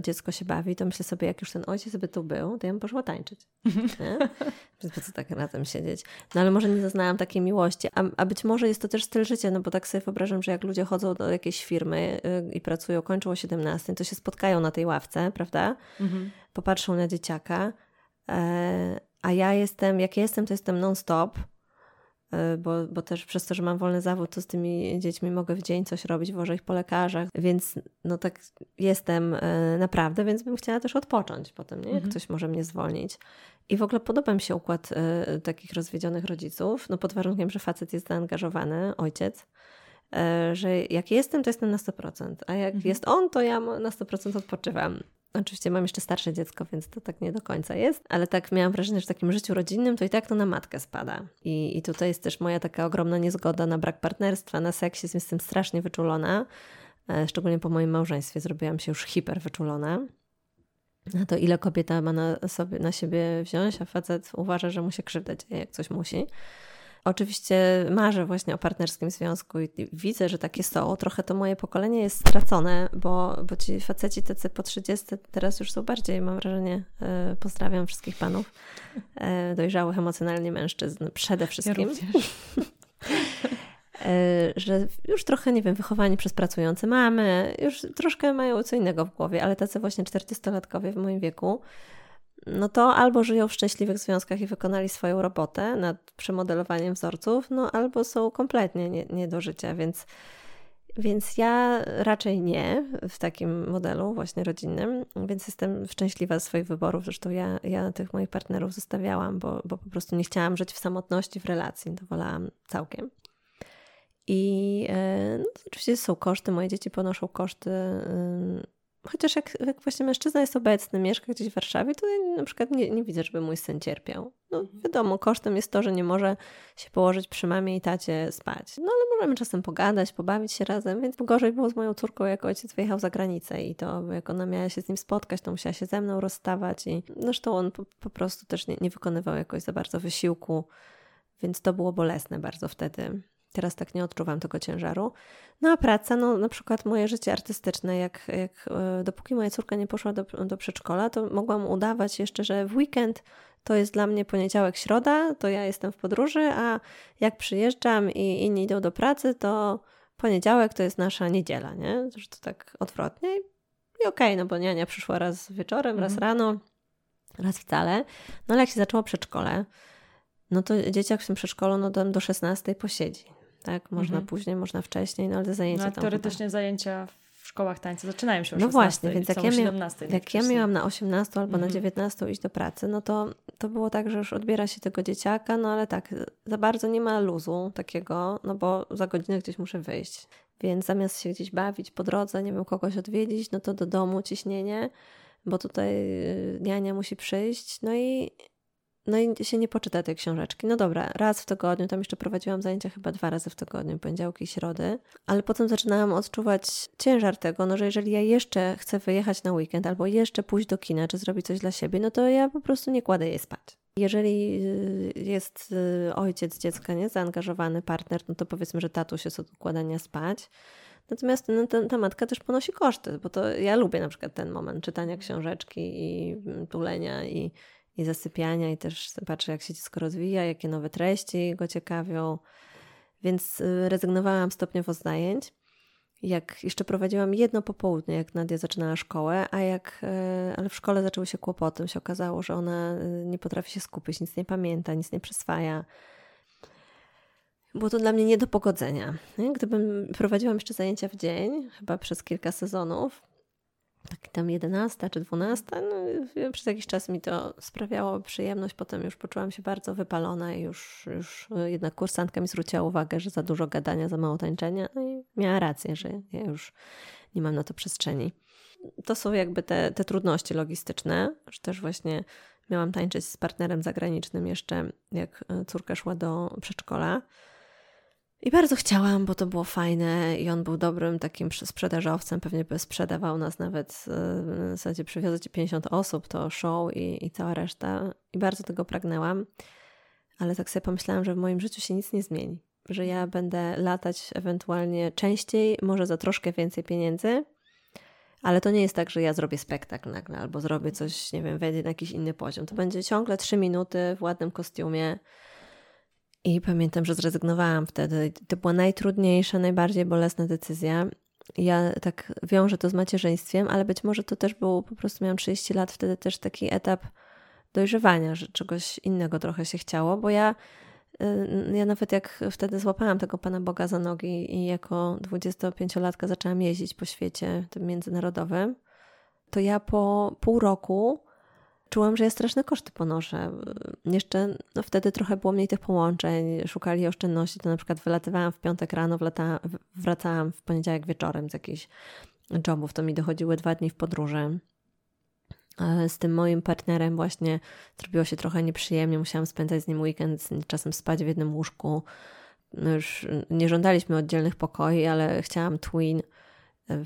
dziecko się bawi, to myślę sobie, jak już ten ojciec by tu był, to ja bym poszła tańczyć. Po co tak razem siedzieć? No ale może nie zaznałam takiej miłości, a, a być może jest to też styl życia, no bo tak sobie wyobrażam, że jak ludzie chodzą do jakiejś firmy y, i pracują, kończą o 17, to się spotkają na tej ławce, prawda? Mhm. Popatrzą na dzieciaka, e, a ja jestem, jak ja jestem, to jestem non-stop, E, bo, bo też przez to, że mam wolny zawód, to z tymi dziećmi mogę w dzień coś robić, wożę ich po lekarzach, więc no tak jestem e, naprawdę, więc bym chciała też odpocząć potem, nie? jak mhm. ktoś może mnie zwolnić. I w ogóle podoba mi się układ e, takich rozwiedzionych rodziców, no pod warunkiem, że facet jest zaangażowany, ojciec, że jak jestem, to jestem na 100%, a jak mhm. jest on, to ja na 100% odpoczywam. Oczywiście mam jeszcze starsze dziecko, więc to tak nie do końca jest, ale tak miałam wrażenie, że w takim życiu rodzinnym to i tak to na matkę spada. I, i tutaj jest też moja taka ogromna niezgoda na brak partnerstwa, na seks, jestem strasznie wyczulona. E, szczególnie po moim małżeństwie zrobiłam się już hiper wyczulona. Na to, ile kobieta ma na, sobie, na siebie wziąć, a facet uważa, że mu się krzywdę dzieje, jak coś musi. Oczywiście marzę właśnie o partnerskim związku i widzę, że takie są. Trochę to moje pokolenie jest stracone, bo, bo ci faceci tacy po 30 teraz już są bardziej, mam wrażenie, e, pozdrawiam wszystkich panów, e, dojrzałych emocjonalnie mężczyzn przede wszystkim. Ja e, że już trochę, nie wiem, wychowani przez pracujące mamy, już troszkę mają co innego w głowie, ale tacy właśnie 40-latkowie w moim wieku, no to albo żyją w szczęśliwych związkach i wykonali swoją robotę nad przemodelowaniem wzorców, no albo są kompletnie nie, nie do życia, więc, więc ja raczej nie w takim modelu właśnie rodzinnym, więc jestem szczęśliwa ze swoich wyborów. Zresztą ja, ja tych moich partnerów zostawiałam, bo, bo po prostu nie chciałam żyć w samotności w relacji, to wolałam całkiem. I e, no, oczywiście są koszty, moje dzieci ponoszą koszty Chociaż jak, jak właśnie mężczyzna jest obecny, mieszka gdzieś w Warszawie, to ja na przykład nie, nie widzę, żeby mój syn cierpiał. No mhm. wiadomo, kosztem jest to, że nie może się położyć przy mamie i tacie spać. No ale możemy czasem pogadać, pobawić się razem, więc gorzej było z moją córką, jak ojciec wyjechał za granicę i to jak ona miała się z nim spotkać, to musiała się ze mną rozstawać i zresztą on po, po prostu też nie, nie wykonywał jakoś za bardzo wysiłku, więc to było bolesne bardzo wtedy. Teraz tak nie odczuwam tego ciężaru. No a praca, no na przykład moje życie artystyczne, jak, jak e, dopóki moja córka nie poszła do, do przedszkola, to mogłam udawać jeszcze, że w weekend to jest dla mnie poniedziałek, środa, to ja jestem w podróży, a jak przyjeżdżam i inni idą do pracy, to poniedziałek to jest nasza niedziela, nie? Że to tak odwrotnie. I okej, okay, no bo niania przyszła raz wieczorem, raz mhm. rano, raz wcale. No ale jak się zaczęło przedszkole, no to dzieciak w tym przedszkolu no do 16 posiedzi tak? Można mhm. później, można wcześniej, no ale te zajęcia no, teoretycznie chyba... zajęcia w szkołach tańca zaczynają się o No 16, właśnie, więc jak ja, mia 17, jak ja miałam na 18 albo mhm. na 19 iść do pracy, no to, to było tak, że już odbiera się tego dzieciaka, no ale tak, za bardzo nie ma luzu takiego, no bo za godzinę gdzieś muszę wyjść. Więc zamiast się gdzieś bawić po drodze, nie wiem, kogoś odwiedzić, no to do domu ciśnienie, bo tutaj y, niania musi przyjść. No i no i się nie poczyta tej książeczki. No dobra, raz w tygodniu, tam jeszcze prowadziłam zajęcia chyba dwa razy w tygodniu, poniedziałki i środy, ale potem zaczynałam odczuwać ciężar tego, no że jeżeli ja jeszcze chcę wyjechać na weekend albo jeszcze pójść do kina, czy zrobić coś dla siebie, no to ja po prostu nie kładę jej spać. Jeżeli y, jest y, ojciec dziecka nie zaangażowany, partner, no to powiedzmy, że tatuś jest od układania spać. Natomiast no, ta, ta, matka też ponosi koszty, bo to ja lubię na przykład ten moment czytania książeczki i mm, tulenia i, i zasypiania, i też patrzę, jak się dziecko rozwija, jakie nowe treści go ciekawią. Więc y, rezygnowałam stopniowo z zajęć. jak jeszcze prowadziłam jedno popołudnie, jak Nadia zaczynała szkołę, a jak, e, ale w szkole zaczęły się kłopoty. Się okazało, że ona e, nie potrafi się skupić, nic nie pamięta, nic nie przyswaja. Było to dla mnie nie do pogodzenia. Gdybym prowadziłam jeszcze zajęcia w dzień, chyba przez kilka sezonów, tak tam 11 czy 12, no, przez jakiś czas mi to sprawiało przyjemność, potem już poczułam się bardzo wypalona i już, już jednak kursantka mi zwróciła uwagę, że za dużo gadania, za mało tańczenia, no i miała rację, że ja już nie mam na to przestrzeni. To są jakby te, te trudności logistyczne, że też właśnie miałam tańczyć z partnerem zagranicznym jeszcze, jak córka szła do przedszkola. I bardzo chciałam, bo to było fajne i on był dobrym takim sprzedażowcem, pewnie by sprzedawał nas nawet, e, w zasadzie przywiozę ci 50 osób, to show i, i cała reszta. I bardzo tego pragnęłam, ale tak sobie pomyślałam, że w moim życiu się nic nie zmieni, że ja będę latać ewentualnie częściej, może za troszkę więcej pieniędzy, ale to nie jest tak, że ja zrobię spektakl nagle albo zrobię coś, nie wiem, wejdę na jakiś inny poziom. To będzie ciągle trzy minuty w ładnym kostiumie, i pamiętam, że zrezygnowałam wtedy. To była najtrudniejsza, najbardziej bolesna decyzja. Ja tak wiążę to z macierzyństwem, ale być może to też był, po prostu miałam 30 lat, wtedy też taki etap dojrzewania, że czegoś innego trochę się chciało, bo ja, y, ja nawet jak wtedy złapałam tego Pana Boga za nogi i jako 25-latka zaczęłam jeździć po świecie tym międzynarodowym, to ja po pół roku czułam, że ja straszne koszty ponoszę. Jeszcze no wtedy trochę było mniej tych połączeń, szukali oszczędności, to na przykład wylatywałam w piątek rano, wracałam w poniedziałek wieczorem z jakichś jobów, to mi dochodziły dwa dni w podróży. Z tym moim partnerem właśnie zrobiło się trochę nieprzyjemnie, musiałam spędzać z nim weekend, czasem spać w jednym łóżku. No już nie żądaliśmy oddzielnych pokoi, ale chciałam twin, E,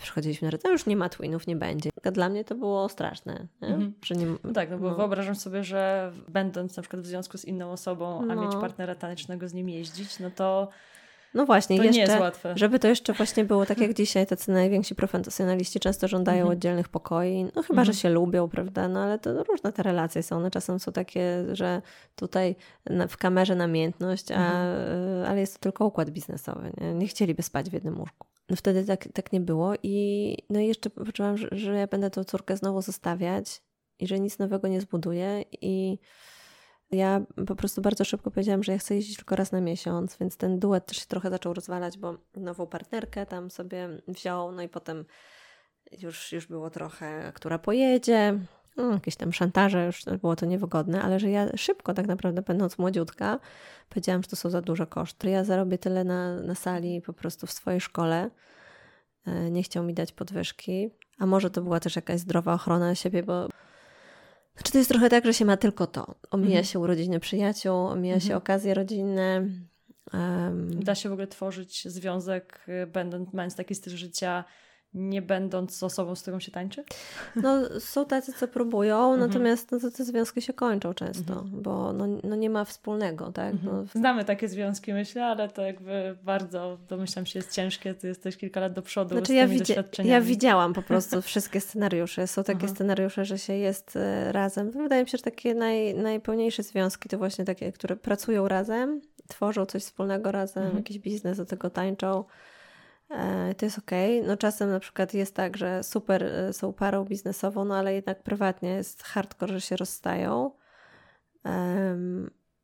przychodziliśmy na to już nie ma twinów, nie będzie. Dla mnie to było straszne. Nie? Mhm. Że nie, no tak, no bo no. wyobrażam sobie, że będąc na przykład w związku z inną osobą, a no. mieć partnera tanecznego z nim jeździć, no to no właśnie, to jeszcze, nie jest łatwe. żeby to jeszcze właśnie było tak jak dzisiaj, tacy najwięksi profesjonaliści często żądają mhm. oddzielnych pokoi, no chyba, mhm. że się lubią, prawda, no ale to różne te relacje są, one czasem są takie, że tutaj w kamerze namiętność, a, mhm. ale jest to tylko układ biznesowy, nie? nie chcieliby spać w jednym łóżku. No wtedy tak, tak nie było i no i jeszcze poczułam, że, że ja będę tą córkę znowu zostawiać i że nic nowego nie zbuduję i ja po prostu bardzo szybko powiedziałam, że ja chcę jeździć tylko raz na miesiąc, więc ten duet też się trochę zaczął rozwalać, bo nową partnerkę tam sobie wziął, no i potem już, już było trochę, która pojedzie, no, jakieś tam szantaże, już było to niewygodne, ale że ja szybko tak naprawdę będąc młodziutka powiedziałam, że to są za duże koszty. Ja zarobię tyle na, na sali po prostu w swojej szkole. E, nie chciał mi dać podwyżki, a może to była też jakaś zdrowa ochrona siebie, bo znaczy to jest trochę tak, że się ma tylko to. Omija mhm. się urodziny przyjaciół, omija mhm. się okazje rodzinne. Um... Da się w ogóle tworzyć związek, y, będąc, mając taki styl życia nie będąc osobą, z którą się tańczy? No, są tacy, co próbują, mhm. natomiast no, te związki się kończą często, mhm. bo no, no, nie ma wspólnego, tak? Mhm. No. Znamy takie związki, myślę, ale to jakby bardzo, domyślam się, jest ciężkie. Ty jesteś kilka lat do przodu znaczy, z tymi ja widzi- doświadczeniami. Ja widziałam po prostu wszystkie scenariusze. Są takie scenariusze, że się jest e, razem. Wydaje mi się, że takie naj, najpełniejsze związki to właśnie takie, które pracują razem, tworzą coś wspólnego razem, jakiś biznes, do tego tańczą. E, to jest ok. No czasem na przykład jest tak, że super e, są parą biznesową, no ale jednak prywatnie jest hardcore, że się rozstają.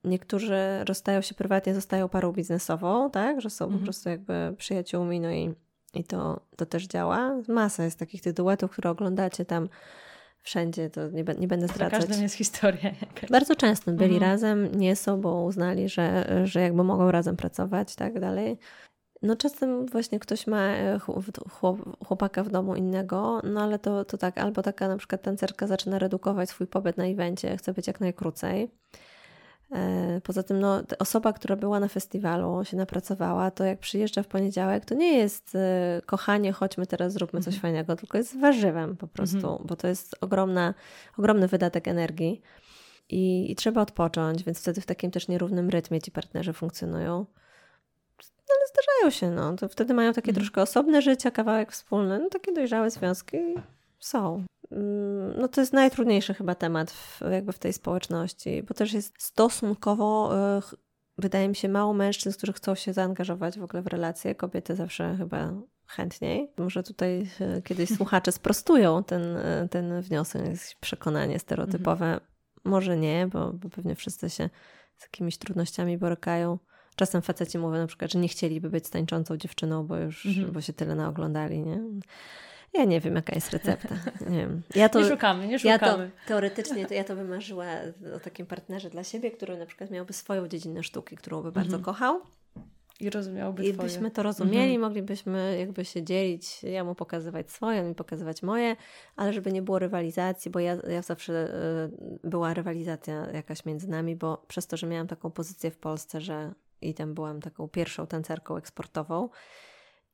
Niektórzy rozstają się prywatnie, zostają parą biznesową, tak? Że są mhm. po prostu jakby przyjaciółmi, no i, i to, to też działa. Masa jest takich tych duetów, które oglądacie tam wszędzie, to nie, nie będę zdradzać. Za każdym jest historia jakaś. Bardzo często byli mhm. razem, nie są, bo uznali, że, że jakby mogą razem pracować, tak dalej. No czasem właśnie ktoś ma e, chłopaka w domu innego, no ale to, to tak, albo taka na przykład tancerka zaczyna redukować swój pobyt na evencie, chce być jak najkrócej. E, poza tym, no, osoba, która była na festiwalu, się napracowała, to jak przyjeżdża w poniedziałek, to nie jest e, kochanie, chodźmy teraz, zróbmy coś mhm. fajnego, tylko jest warzywem po prostu, mhm. bo to jest ogromna, ogromny wydatek energii i, i trzeba odpocząć, więc wtedy w takim też nierównym rytmie ci partnerzy funkcjonują ale zdarzają się, no. To wtedy mają takie mhm. troszkę osobne życie, kawałek wspólny, no takie dojrzałe związki są. Mm, no to jest najtrudniejszy chyba temat w, jakby w tej społeczności, bo też jest stosunkowo, wydaje mi się, mało mężczyzn, którzy chcą się zaangażować w ogóle w relacje. Kobiety zawsze chyba chętniej. Może tutaj e, kiedyś słuchacze sprostują ten, e, ten wniosek, jakieś przekonanie stereotypowe. Mhm. Może nie, bo, bo pewnie wszyscy się z jakimiś trudnościami borykają. Czasem faceci mówią na przykład, że nie chcieliby być tańczącą dziewczyną, bo już mhm. bo się tyle naoglądali, nie? Ja nie wiem, jaka jest recepta. Nie, wiem. Ja to, nie szukamy, nie szukamy. Ja to, teoretycznie to ja to wymarzyła o takim partnerze dla siebie, który na przykład miałby swoją dziedzinę sztuki, którą by mhm. bardzo kochał. I rozumiałby I byśmy to rozumieli, mhm. moglibyśmy jakby się dzielić, ja mu pokazywać swoje, on mi pokazywać moje, ale żeby nie było rywalizacji, bo ja, ja zawsze y, była rywalizacja jakaś między nami, bo przez to, że miałam taką pozycję w Polsce, że i tam byłam taką pierwszą tancerką eksportową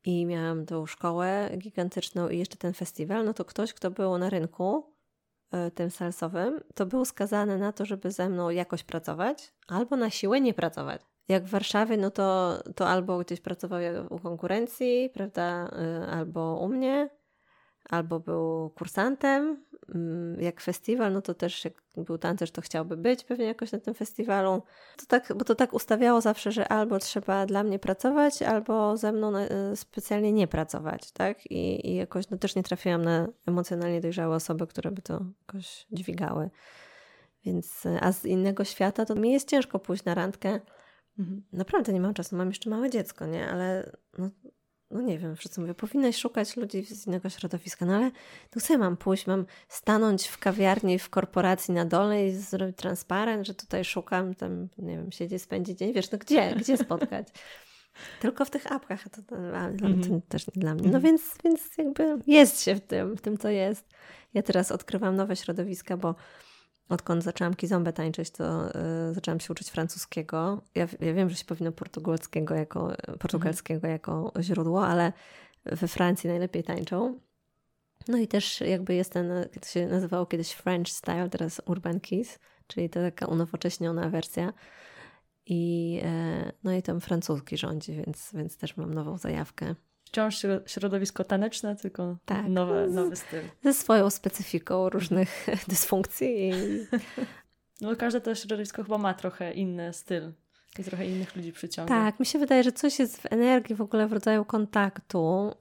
i miałam tą szkołę gigantyczną i jeszcze ten festiwal, no to ktoś, kto był na rynku y, tym salsowym, to był skazany na to, żeby ze mną jakoś pracować, albo na siłę nie pracować jak w Warszawie, no to, to albo gdzieś pracował u konkurencji, prawda, y, albo u mnie, albo był kursantem. Mm, jak festiwal, no to też jak był tancerz, to chciałby być pewnie jakoś na tym festiwalu. To tak, bo to tak ustawiało zawsze, że albo trzeba dla mnie pracować, albo ze mną y, specjalnie nie pracować, tak? I, i jakoś no też nie trafiłam na emocjonalnie dojrzałe osoby, które by to jakoś dźwigały. Więc, y, a z innego świata to mi jest ciężko pójść na randkę Mhm. Naprawdę nie mam czasu, mam jeszcze małe dziecko, nie? Ale no, no nie wiem, wszyscy mówią, powinnaś szukać ludzi z innego środowiska, no ale to sobie mam pójść, mam stanąć w kawiarni, w korporacji na dole i zrobić transparent, że tutaj szukam, tam, nie wiem, siedzieć, spędzić dzień, wiesz, no gdzie, gdzie spotkać? Tylko w tych apkach, to, to, to, to też nie dla mnie. No mhm. więc, więc jakby jest się w tym, w tym, co jest. Ja teraz odkrywam nowe środowiska, bo odkąd zaczęłam kizombę tańczyć, to y, zaczęłam się uczyć francuskiego. Ja, ja, wiem, że się powinno portugalskiego jako, portugalskiego mhm. jako źródło, ale we Francji najlepiej tańczą. No i też jakby jest ten, to się nazywało kiedyś French Style, teraz Urban Kiss, czyli to taka unowocześniona wersja. I, e, no i tam francuski rządzi, więc, więc też mam nową zajawkę wciąż środowisko taneczne, tylko tak, nowe, nowy styl. Ze swoją specyfiką różnych dysfunkcji. I... No każde to środowisko chyba ma trochę inny styl i trochę innych ludzi przyciąga. Tak, mi się wydaje, że coś jest w energii, w ogóle w rodzaju kontaktu.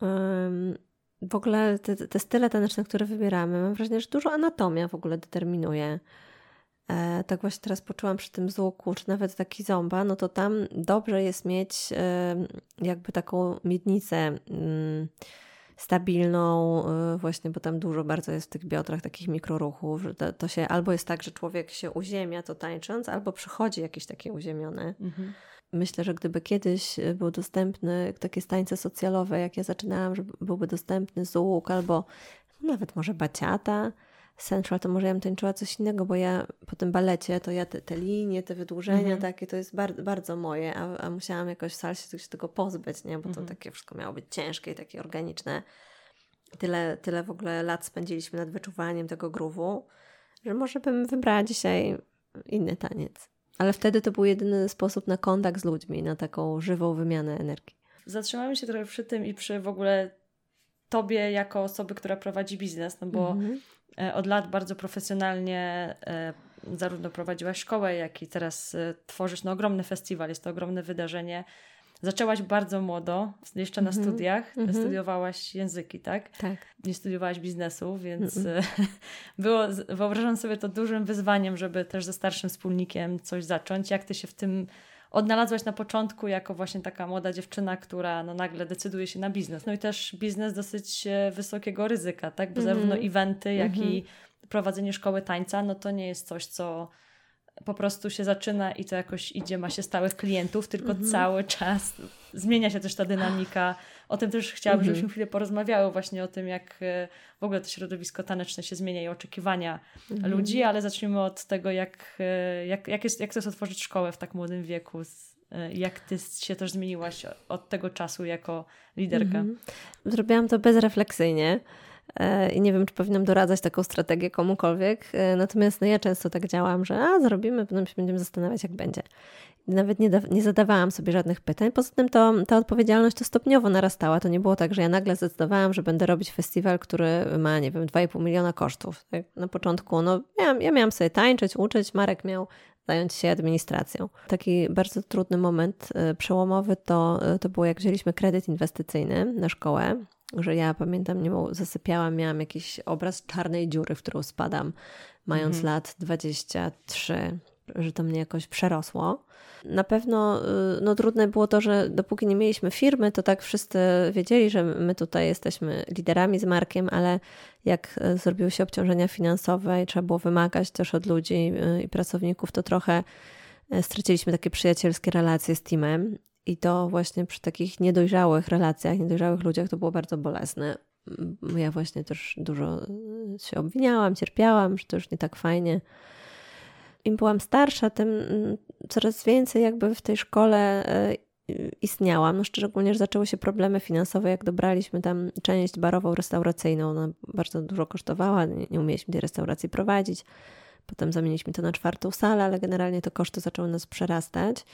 W ogóle te, te style taneczne, które wybieramy, mam wrażenie, że dużo anatomia w ogóle determinuje. E, tak właśnie teraz poczułam przy tym złoku, czy nawet taki ząba, no to tam dobrze jest mieć e, jakby taką miednicę mm, stabilną, e, właśnie, bo tam dużo bardzo jest w tych biodrach takich mikroruchów, że to, to się albo jest tak, że człowiek się uziemia to tańcząc, albo przychodzi jakieś takie uziemione. Mhm. Myślę, że gdyby kiedyś był dostępny takie tańce socjalowe, jak ja zaczynałam, że byłby dostępny złóg albo nawet może baciata, Central, to może ja bym tańczyła coś innego, bo ja po tym balecie, to ja te, te linie, te wydłużenia mhm. takie, to jest bar bardzo moje, a, a musiałam jakoś w salsie się tego pozbyć, nie? Bo to mhm. takie wszystko miało być ciężkie i takie organiczne. Tyle, tyle w ogóle lat spędziliśmy nad wyczuwaniem tego gruwu, że może bym wybrała dzisiaj inny taniec. Ale wtedy to był jedyny sposób na kontakt z ludźmi, na taką żywą wymianę energii. Zatrzymajmy się trochę przy tym i przy w ogóle tobie jako osoby, która prowadzi biznes, no bo mhm. E, od lat bardzo profesjonalnie e, zarówno prowadziłaś szkołę, jak i teraz e, tworzysz no, ogromny festiwal, jest to ogromne wydarzenie. Zaczęłaś bardzo młodo, jeszcze na mm -hmm. studiach, mm -hmm. studiowałaś języki, tak? Tak. Nie studiowałaś biznesu, więc mm było, wyobrażam sobie to dużym wyzwaniem, żeby też ze starszym wspólnikiem coś zacząć. Jak ty się w tym odnalazłaś na początku jako właśnie taka młoda dziewczyna, która no nagle decyduje się na biznes. No i też biznes dosyć e, wysokiego ryzyka, tak? Bo mm -hmm. zarówno eventy, jak mm -hmm. i prowadzenie szkoły tańca, no to nie jest coś, co po prostu się zaczyna i to jakoś idzie, ma się stałych klientów, tylko mm -hmm. cały czas zmienia się też ta dynamika. O tym też chciałabym, -hmm. żebyśmy chwilę porozmawiały właśnie o tym, jak e, w ogóle to środowisko taneczne się zmienia i oczekiwania -hmm. ludzi, ale zacznijmy od tego, jak, e, jak, jak, jest, jak to jest otworzyć szkołę w tak młodym wieku, e, jak ty się też zmieniłaś od tego czasu jako liderka? Mhm. Zrobiłam to bezrefleksyjnie. I nie wiem, czy powinnam doradzać taką strategię komukolwiek. Natomiast no ja często tak działam, że a zrobimy, potem się będziemy zastanawiać, jak będzie. Nawet nie, nie zadawałam sobie żadnych pytań. Poza tym to, ta odpowiedzialność to stopniowo narastała. To nie było tak, że ja nagle zdecydowałam, że będę robić festiwal, który ma, nie wiem, 2,5 miliona kosztów. Tak? Na początku, no ja, ja miałam sobie tańczyć, uczyć. Marek miał zająć się administracją. Taki bardzo trudny moment e, przełomowy to, e, to było jak wzięliśmy kredyt inwestycyjny na szkołę, że ja pamiętam, nie zasypiałam, miałam jakiś obraz czarnej dziury, w którą spadam, mając mhm. lat 23, że to mnie jakoś przerosło. Na pewno y, no, trudne było to, że dopóki nie mieliśmy firmy, to tak wszyscy wiedzieli, że my tutaj jesteśmy liderami z Markiem, ale jak y, zrobiły się obciążenia finansowe i trzeba było wymagać też od ludzi y, i pracowników, to trochę straciliśmy takie przyjacielskie relacje z teamem. I to właśnie przy takich niedojrzałych relacjach, niedojrzałych ludziach to było bardzo bolesne. Ja właśnie też dużo się obwiniałam, cierpiałam, że to już nie tak fajnie im byłam starsza, tym mm, coraz więcej jakby w tej szkole e, istniałam. No szczególnie, że zaczęły się problemy finansowe, jak dobraliśmy tam część barową, restauracyjną. Ona bardzo dużo kosztowała, nie umieliśmy tej restauracji prowadzić. Potem zamieniliśmy to na czwartą salę, ale generalnie to koszty zaczęły nas przerastać.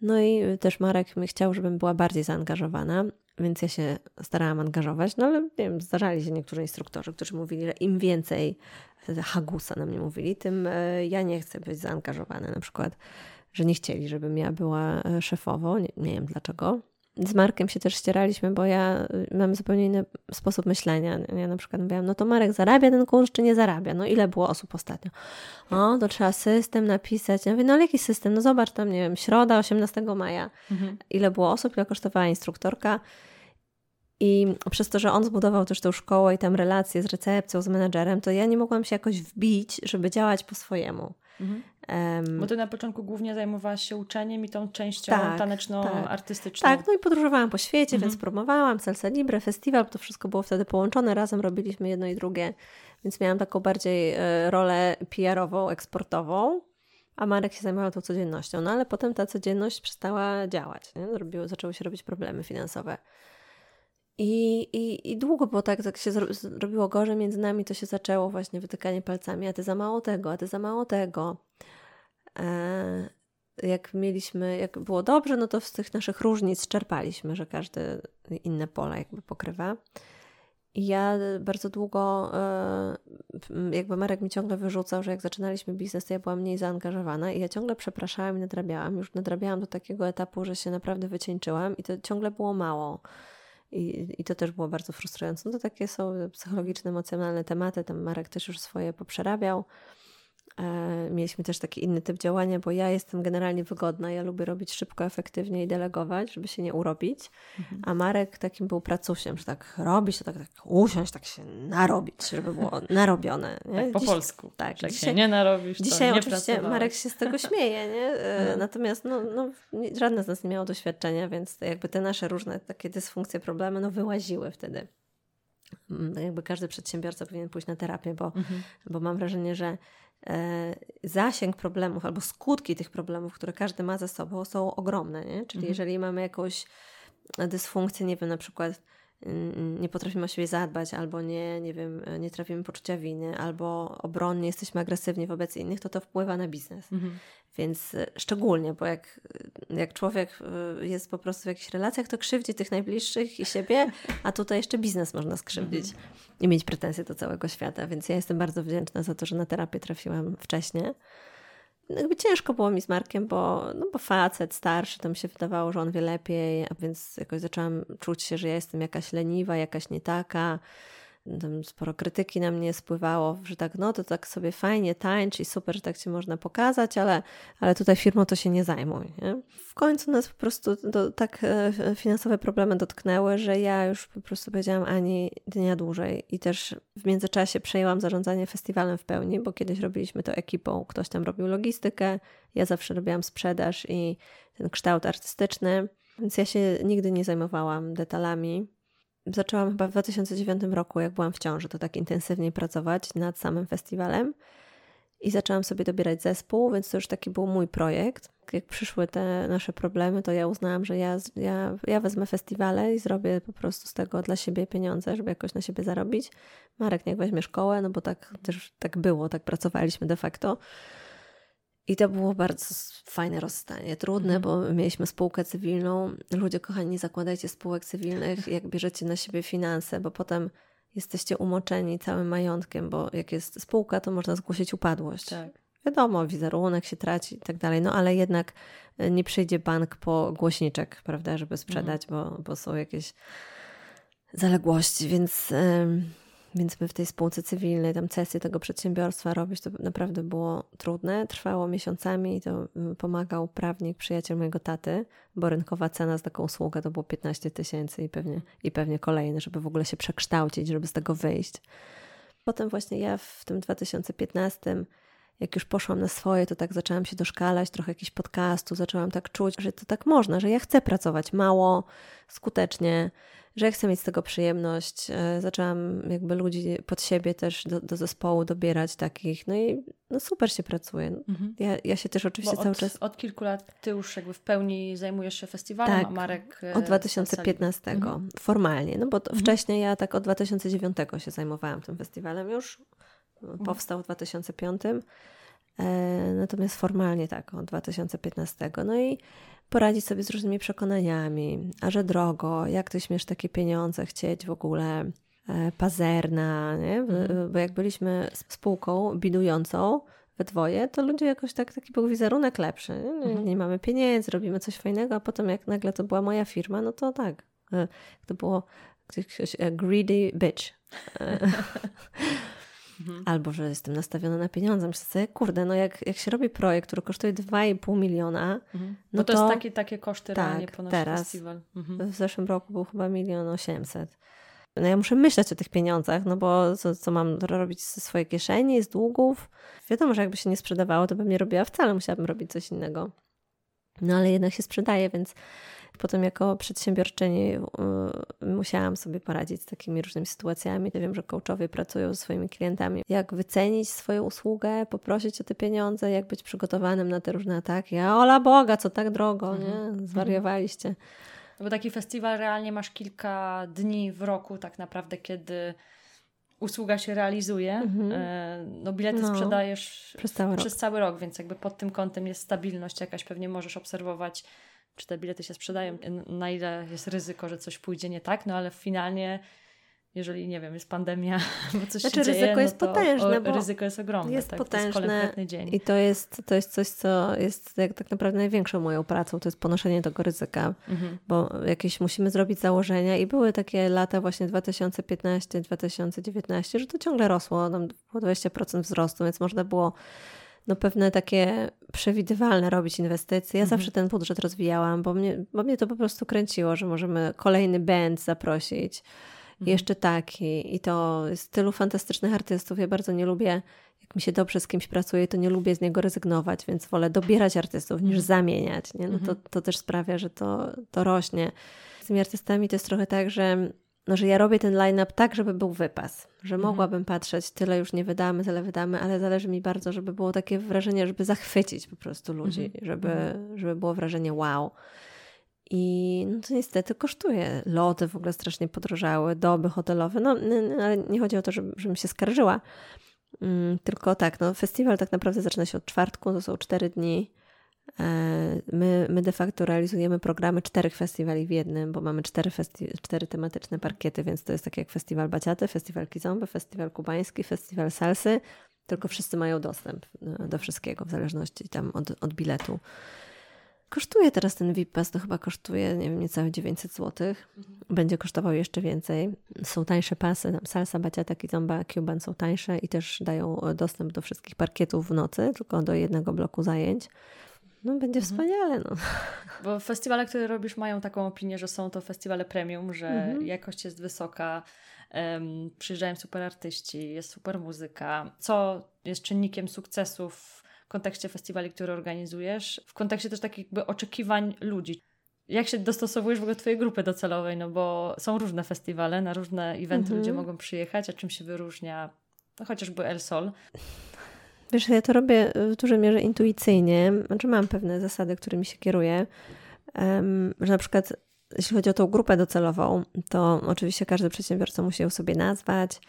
No i też Marek chciał, żebym była bardziej zaangażowana, więc ja się starałam angażować. No ale wiem, zdarzali się niektórzy instruktorzy, którzy mówili, że im więcej hagusa na mnie mówili, tym e, ja nie chcę być zaangażowana. Na przykład, że nie chcieli, żebym ja była e, szefową. Nie, nie wiem dlaczego. Z Markiem się też ścieraliśmy, bo ja e, mam zupełnie inny sposób myślenia. Ja na przykład mówiłam, no to Marek zarabia ten kurs, czy nie zarabia? No ile było osób ostatnio? O, to trzeba system napisać. Ja mówię, no ale jaki system? No zobacz tam, nie wiem, środa, 18 maja. Mhm. Ile było osób, ile kosztowała instruktorka? I przez to, że on zbudował też tą szkołę i tam relacje z recepcją, z menedżerem, to ja nie mogłam się jakoś wbić, żeby działać po swojemu. Mhm. Um, Bo ty na początku głównie zajmowałaś się uczeniem i tą częścią tak, taneczno-artystyczną. Tak. tak, no i podróżowałam po świecie, mhm. więc promowałam Salsa Libre, festiwal, to wszystko było wtedy połączone, razem robiliśmy jedno i drugie, więc miałam taką bardziej e, rolę PR-ową, eksportową, a Marek się zajmował tą codziennością. No ale potem ta codzienność przestała działać, nie? Zrobiło, zaczęły się robić problemy finansowe. I, i, I długo było tak, jak się zrobiło gorzej między nami, to się zaczęło właśnie wytykanie palcami, a ty za mało tego, a ty za mało tego. E, jak mieliśmy, jak było dobrze, no to z tych naszych różnic czerpaliśmy, że każdy inne pola jakby pokrywa. I ja bardzo długo, e, jakby Marek mi ciągle wyrzucał, że jak zaczynaliśmy biznes, to ja byłam mniej zaangażowana i ja ciągle przepraszałam i nadrabiałam. Już nadrabiałam do takiego etapu, że się naprawdę wycieńczyłam i to ciągle było mało. I, I to też było bardzo frustrujące. No to takie są psychologiczne, emocjonalne tematy. Tam Marek też już swoje poprzerabiał. E, mieliśmy też taki inny typ działania, bo ja jestem generalnie wygodna, ja lubię robić szybko, efektywnie i delegować, żeby się nie urobić, mhm. a Marek takim był pracusiem, że tak robić, to tak, tak usiąść, tak się narobić, żeby było narobione. Tak po Dziś, polsku. Tak. Jak dzisiaj, się nie narobisz, Dzisiaj nie oczywiście Marek się z tego śmieje, nie? E, mhm. Natomiast no, no, żadne z nas nie miało doświadczenia, więc jakby te nasze różne takie dysfunkcje, problemy, no wyłaziły wtedy mm, jakby każdy przedsiębiorca powinien pójść na terapię, bo, mhm. bo mam wrażenie, że zasięg problemów albo skutki tych problemów, które każdy ma ze sobą, są ogromne. Nie? Czyli mhm. jeżeli mamy jakąś dysfunkcję, nie wiem, na przykład nie potrafimy o siebie zadbać, albo nie, nie wiem, nie trafimy poczucia winy, albo obronnie jesteśmy agresywni wobec innych, to to wpływa na biznes. Mhm. Więc e, szczególnie, bo jak, jak człowiek e, jest po prostu w jakichś relacjach, to krzywdzi tych najbliższych i siebie, a tutaj jeszcze biznes można skrzywdzić mhm. i mieć pretensje do całego świata. Więc ja jestem bardzo wdzięczna za to, że na terapię trafiłam wcześniej jakby ciężko było mi z Markiem, bo, no bo facet starszy, to mi się wydawało, że on wie lepiej, a więc jakoś zaczęłam czuć się, że ja jestem jakaś leniwa, jakaś nie taka tam sporo krytyki na mnie spływało, że tak, no to tak sobie fajnie tańcz i super, że tak cię można pokazać, ale, ale tutaj firmą to się nie zajmuj. Nie? W końcu nas po prostu do, tak e, finansowe problemy dotknęły, że ja już po prostu powiedziałam ani dnia dłużej i też w międzyczasie przejęłam zarządzanie festiwalem w pełni, bo kiedyś robiliśmy to ekipą, ktoś tam robił logistykę, ja zawsze robiłam sprzedaż i ten kształt artystyczny, więc ja się nigdy nie zajmowałam detalami zaczęłam chyba w 2009 roku, jak byłam w ciąży, to tak intensywniej pracować nad samym festiwalem i zaczęłam sobie dobierać zespół, więc to już taki był mój projekt. Jak przyszły te nasze problemy, to ja uznałam, że ja, ja, ja wezmę festiwale i zrobię po prostu z tego dla siebie pieniądze, żeby jakoś na siebie zarobić. Marek niech weźmie szkołę, no bo tak też tak było, tak pracowaliśmy de facto. I to było bardzo fajne rozstanie. Trudne, mhm. bo mieliśmy spółkę cywilną. Ludzie, kochani, nie zakładajcie spółek cywilnych, jak bierzecie na siebie finanse, bo potem jesteście umoczeni całym majątkiem, bo jak jest spółka, to można zgłosić upadłość. Tak. Wiadomo, wizerunek się traci i tak dalej, no ale jednak e, nie przyjdzie bank po głośniczek, prawda, żeby sprzedać, mhm. bo, bo są jakieś zaległości, więc, więc my w tej spółce cywilnej, tam cesję tego przedsiębiorstwa robić, to naprawdę było trudne, trwało miesiącami i to mm, pomagał prawnik, przyjaciel mojego taty, bo rynkowa cena za taką usługę to było 15 tysięcy i pewnie, i pewnie kolejne, żeby w ogóle się przekształcić, żeby z tego wyjść. Potem właśnie ja w tym 2015 jak już poszłam na swoje, to tak zaczęłam się doszkalać, trochę jakiś podcastu, zaczęłam tak czuć, że to tak można, że ja chcę pracować mało, skutecznie, że ja chcę mieć z tego przyjemność. E, zaczęłam jakby ludzi pod siebie też do, do zespołu dobierać takich, no i no super się pracuje. Mhm. Ja, ja się też oczywiście Bo cały czas... Od kilku lat ty już jakby w pełni zajmujesz się festiwalem, tak, a Marek... od 2015 mhm. formalnie, no bo mhm. wcześniej ja tak od 2009 się zajmowałam tym festiwalem już. Mhm. Powstał w 2005. E, natomiast formalnie tak, od 2015. No i poradzić sobie z różnymi przekonaniami, a że drogo, jak ty śmiesz takie pieniądze chcieć w ogóle, e, pazerna, nie? Mhm. bo jak byliśmy spółką bidującą we dwoje, to ludzie jakoś tak, taki był wizerunek lepszy. Nie? No mhm. nie mamy pieniędzy, robimy coś fajnego, a potem jak nagle to była moja firma, no to tak, e, to było ktoś, greedy bitch. Mhm. Albo, że jestem nastawiona na pieniądze. Myślę sobie, kurde, no jak, jak się robi projekt, który kosztuje 2,5 miliona, mhm. no Bo to, to jest takie, takie koszty tak, realnie ponosi teraz, festiwal. Mhm. W zeszłym roku był chyba milion osiemset. No ja muszę myśleć o tych pieniądzach, no bo co, co mam robić ze swojej kieszeni, z długów? Wiadomo, że jakby się nie sprzedawało, to bym nie robiła wcale, musiałabym robić coś innego. No ale jednak się sprzedaje, więc Potem jako przedsiębiorczyni y, musiałam sobie poradzić z takimi różnymi sytuacjami. Ja wiem, że coachowie pracują ze swoimi klientami. Jak wycenić swoją usługę, poprosić o te pieniądze, jak być przygotowanym na te różne ataki. A ola Boga, co tak drogo, nie? Mhm. Zwariowaliście. Bo taki festiwal realnie masz kilka dni w roku tak naprawdę, kiedy usługa się realizuje. Mhm. E, no bilety no, sprzedajesz przez cały, przez cały rok, więc jakby pod tym kątem jest stabilność jakaś, pewnie możesz obserwować czy te bilety się sprzedają, na ile jest ryzyko, że coś pójdzie nie tak, no ale finalnie jeżeli, nie wiem, jest pandemia, bo coś znaczy, się dzieje, ryzyko no jest potężne, o, ryzyko jest ogromne. Jest tak? potężne to jest dzień. i to jest, to jest coś, co jest jak, tak naprawdę największą moją pracą, to jest ponoszenie tego ryzyka, mhm. bo jakieś musimy zrobić założenia i były takie lata właśnie 2015-2019, że to ciągle rosło, tam było 20% wzrostu, więc można było no pewne takie przewidywalne robić inwestycje. Ja mhm. zawsze ten budżet rozwijałam, bo mnie, bo mnie to po prostu kręciło, że możemy kolejny band zaprosić. Mhm. Jeszcze taki. I to jest tylu fantastycznych artystów. Ja bardzo nie lubię, jak mi się dobrze z kimś pracuje, to nie lubię z niego rezygnować, więc wolę dobierać artystów niż mhm. zamieniać. Nie? No to, mhm. to też sprawia, że to, to rośnie. Z tymi artystami to jest trochę tak, że no, że ja robię ten line-up tak, żeby był wypas, że mhm. mogłabym patrzeć, tyle już nie wydamy, tyle wydamy, ale zależy mi bardzo, żeby było takie wrażenie, żeby zachwycić po prostu ludzi, mhm. żeby, mhm. żeby było wrażenie wow. I no to niestety kosztuje. Loty w ogóle strasznie podrożały, doby hotelowe. No, ale nie chodzi o to, żeby, żebym się skarżyła. Mm, tylko tak, no, festiwal tak naprawdę zaczyna się od czwartku, to są cztery dni. E, my, my de facto realizujemy programy czterech festiwali w jednym, bo mamy cztery, festi- cztery tematyczne parkiety, więc to jest tak jak festiwal Baciaty, festiwal Kizomby, festiwal kubański, festiwal Salsy, tylko wszyscy mają dostęp e, do wszystkiego w zależności tam od, od biletu. Kosztuje teraz ten VIP Pass, to chyba kosztuje, nie wiem, niecałe 900 zł. Mhm. Będzie kosztował jeszcze więcej. Są tańsze pasy, tam salsa, baciata, kizomba, cuban są tańsze i też dają dostęp do wszystkich parkietów w nocy, tylko do jednego bloku zajęć. No będzie mhm. wspaniale. No. Bo festiwale, które robisz, mają taką opinię, że są to festiwale premium, że mhm. jakość jest wysoka, um, przyjeżdżają super artyści, jest super muzyka. Co jest czynnikiem sukcesu w kontekście festiwali, które organizujesz? W kontekście też takich jakby oczekiwań ludzi. Jak się dostosowujesz w ogóle Twojej grupy docelowej? No bo są różne festiwale, na różne eventy mhm. ludzie mogą przyjechać, a czym się wyróżnia no chociażby El Sol? Wiesz, ja to robię w dużej mierze intuicyjnie, znaczy mam pewne zasady, którymi się kieruję, że na przykład jeśli chodzi o tą grupę docelową, to oczywiście każdy przedsiębiorca musi ją sobie nazwać.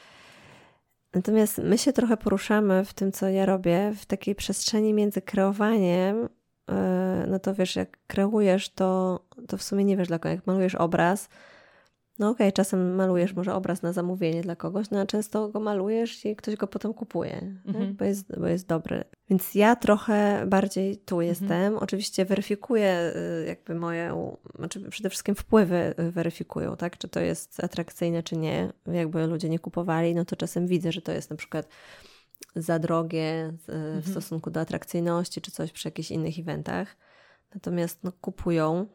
Natomiast my się trochę poruszamy w tym, co ja robię, w takiej przestrzeni między kreowaniem, e, no to wiesz, jak kreujesz, to, to w sumie nie wiesz dla kogo. Jak malujesz obraz, No okej, okay, czasem malujesz może obraz na zamówienie dla kogoś, no a często go malujesz i ktoś go potem kupuje, mhm. bo, jest, bo jest dobry. Więc ja trochę bardziej tu mhm. jestem. Oczywiście weryfikuję y, jakby moje, znaczy przede wszystkim wpływy y, weryfikują, tak? Czy to jest atrakcyjne, czy nie. Jakby ludzie nie kupowali, no to czasem widzę, że to jest na przykład za drogie w mhm. stosunku do atrakcyjności, czy coś przy jakichś innych eventach. Natomiast no, kupują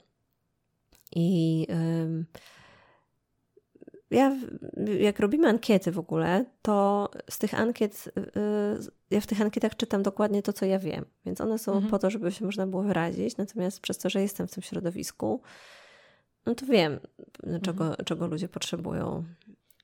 i... Yy, ja, jak robimy ankiety w ogóle, to z tych ankiet, y, y, ja w tych ankietach czytam dokładnie to, co ja wiem. Więc one są mhm. po to, żeby się można było wyrazić. Natomiast przez to, że jestem w tym środowisku, no to wiem, czego, mhm. czego ludzie potrzebują.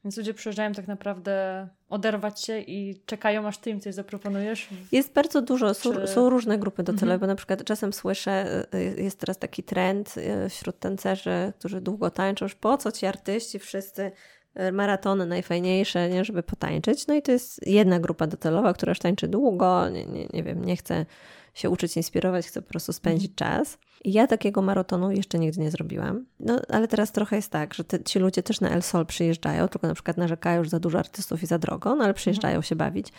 Więc ludzie przyjeżdżają tak naprawdę oderwać się i czekają, aż ty im coś zaproponujesz? Jest bardzo dużo, są, Czy... są różne grupy docelowe, mhm. bo na przykład czasem słyszę, y, jest teraz taki trend y, wśród tancerzy, którzy długo tańczą, już po co ci artyści wszyscy y, maratony najfajniejsze, nie, żeby potańczyć. No i to jest jedna grupa docelowa, która już tańczy długo, nie, nie, nie wiem, nie chce się uczyć, inspirować, chce po prostu spędzić mhm. czas. I ja takiego maratonu jeszcze nigdy nie zrobiłam. No, ale teraz trochę jest tak, że te, ci ludzie też na El Sol przyjeżdżają, tylko na przykład narzekają, że za dużo artystów i za drogo, no ale przyjeżdżają mhm. się bawić